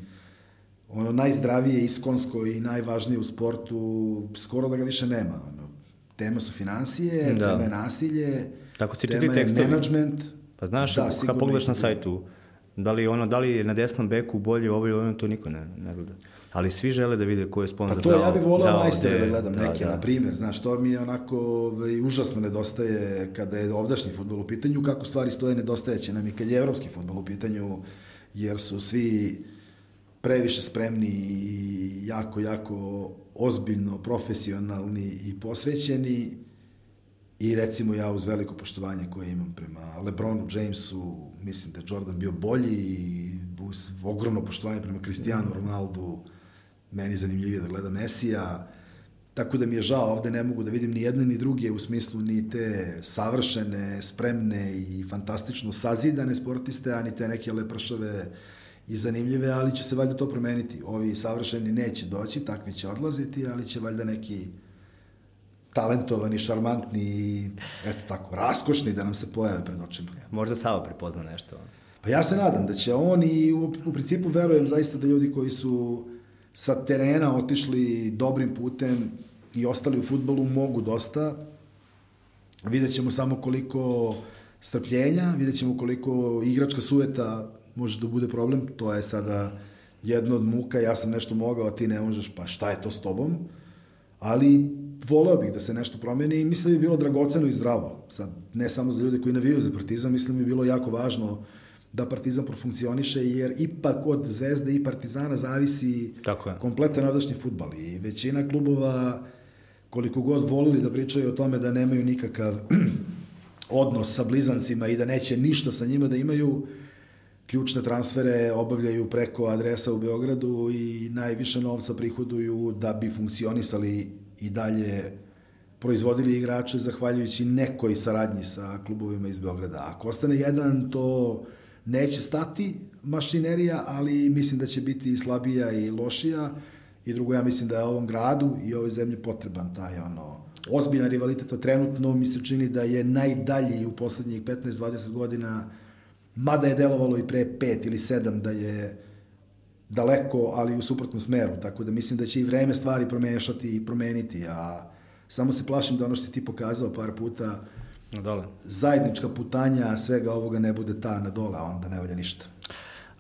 ono najzdravije, iskonsko i najvažnije u sportu, skoro da ga više nema. Ono, tema su financije, da. tema je nasilje, Tako si tema je management. Pa znaš, da, kad pogledaš na sajtu, da li, ono, da li je na desnom beku bolje ovo i ono, to niko ne, ne gleda. Ali svi žele da vide ko je sponsor. Pa to ja bih volao majstore da gledam da, neke, da. na primjer. Znaš, to mi je onako ovaj, užasno nedostaje kada je ovdašnji futbol u pitanju, kako stvari stoje nedostajeće nam i kad je evropski futbol u pitanju, jer su svi previše spremni i jako, jako ozbiljno, profesionalni i posvećeni i recimo ja uz veliko poštovanje koje imam prema Lebronu Jamesu, mislim da je Jordan bio bolji i uz ogromno poštovanje prema Cristiano Ronaldu, meni zanimljivije da gledam Mesija, tako da mi je žao, ovde ne mogu da vidim ni jedne ni druge u smislu ni te savršene, spremne i fantastično sazidane sportiste, a ni te neke lepršave i zanimljive, ali će se valjda to promeniti. Ovi savršeni neće doći, takvi će odlaziti, ali će valjda neki talentovani, šarmantni i eto tako, raskošni da nam se pojave pred očima. Možda Sava prepozna nešto. Pa ja se nadam da će on i u, u principu verujem zaista da ljudi koji su sa terena otišli dobrim putem i ostali u futbolu mogu dosta. Vidjet ćemo samo koliko strpljenja, vidjet ćemo koliko igračka sujeta može da bude problem, to je sada jedno od muka, ja sam nešto mogao, a ti ne možeš, pa šta je to s tobom? Ali voleo bih da se nešto promeni i mislim da bi bilo dragoceno i zdravo. Sad, ne samo za ljude koji navijaju za Partizan, mislim da bi bilo jako važno da Partizan profunkcioniše, jer ipak od Zvezde i Partizana zavisi Tako je. kompletan ovdašnji futbal. I većina klubova, koliko god volili da pričaju o tome da nemaju nikakav odnos sa blizancima i da neće ništa sa njima da imaju, ključne transfere obavljaju preko adresa u Beogradu i najviše novca prihoduju da bi funkcionisali i dalje proizvodili igrače zahvaljujući nekoj saradnji sa klubovima iz Beograda. Ako ostane jedan, to neće stati mašinerija, ali mislim da će biti slabija i lošija. I drugo, ja mislim da je ovom gradu i ovoj zemlji potreban taj ono ozbiljan rivalitet. Trenutno mi se čini da je najdalji u poslednjih 15-20 godina mada je delovalo i pre pet ili sedam da je daleko, ali u suprotnom smeru, tako da mislim da će i vreme stvari promešati i promeniti, a samo se plašim da ono što si ti pokazao par puta, na dole. zajednička putanja svega ovoga ne bude ta na dole, onda ne valja ništa.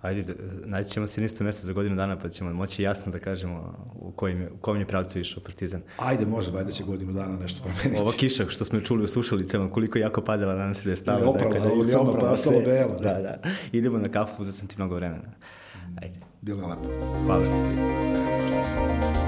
Ajde, naći ćemo se isto mesto za godinu dana, pa ćemo moći jasno da kažemo u kojim, u kojim je pravcu išao Partizan. Ajde, može, valjda će godinu dana nešto promeniti. Ova kiša što smo čuli u slušalicama, koliko jako padala, danas se da je stala. Ili oprala, dakle, ili pa ostalo bela. Da. da, da. Idemo na kafu, uzeo sam ti mnogo vremena. Ajde. Bilo je lepo. Hvala se.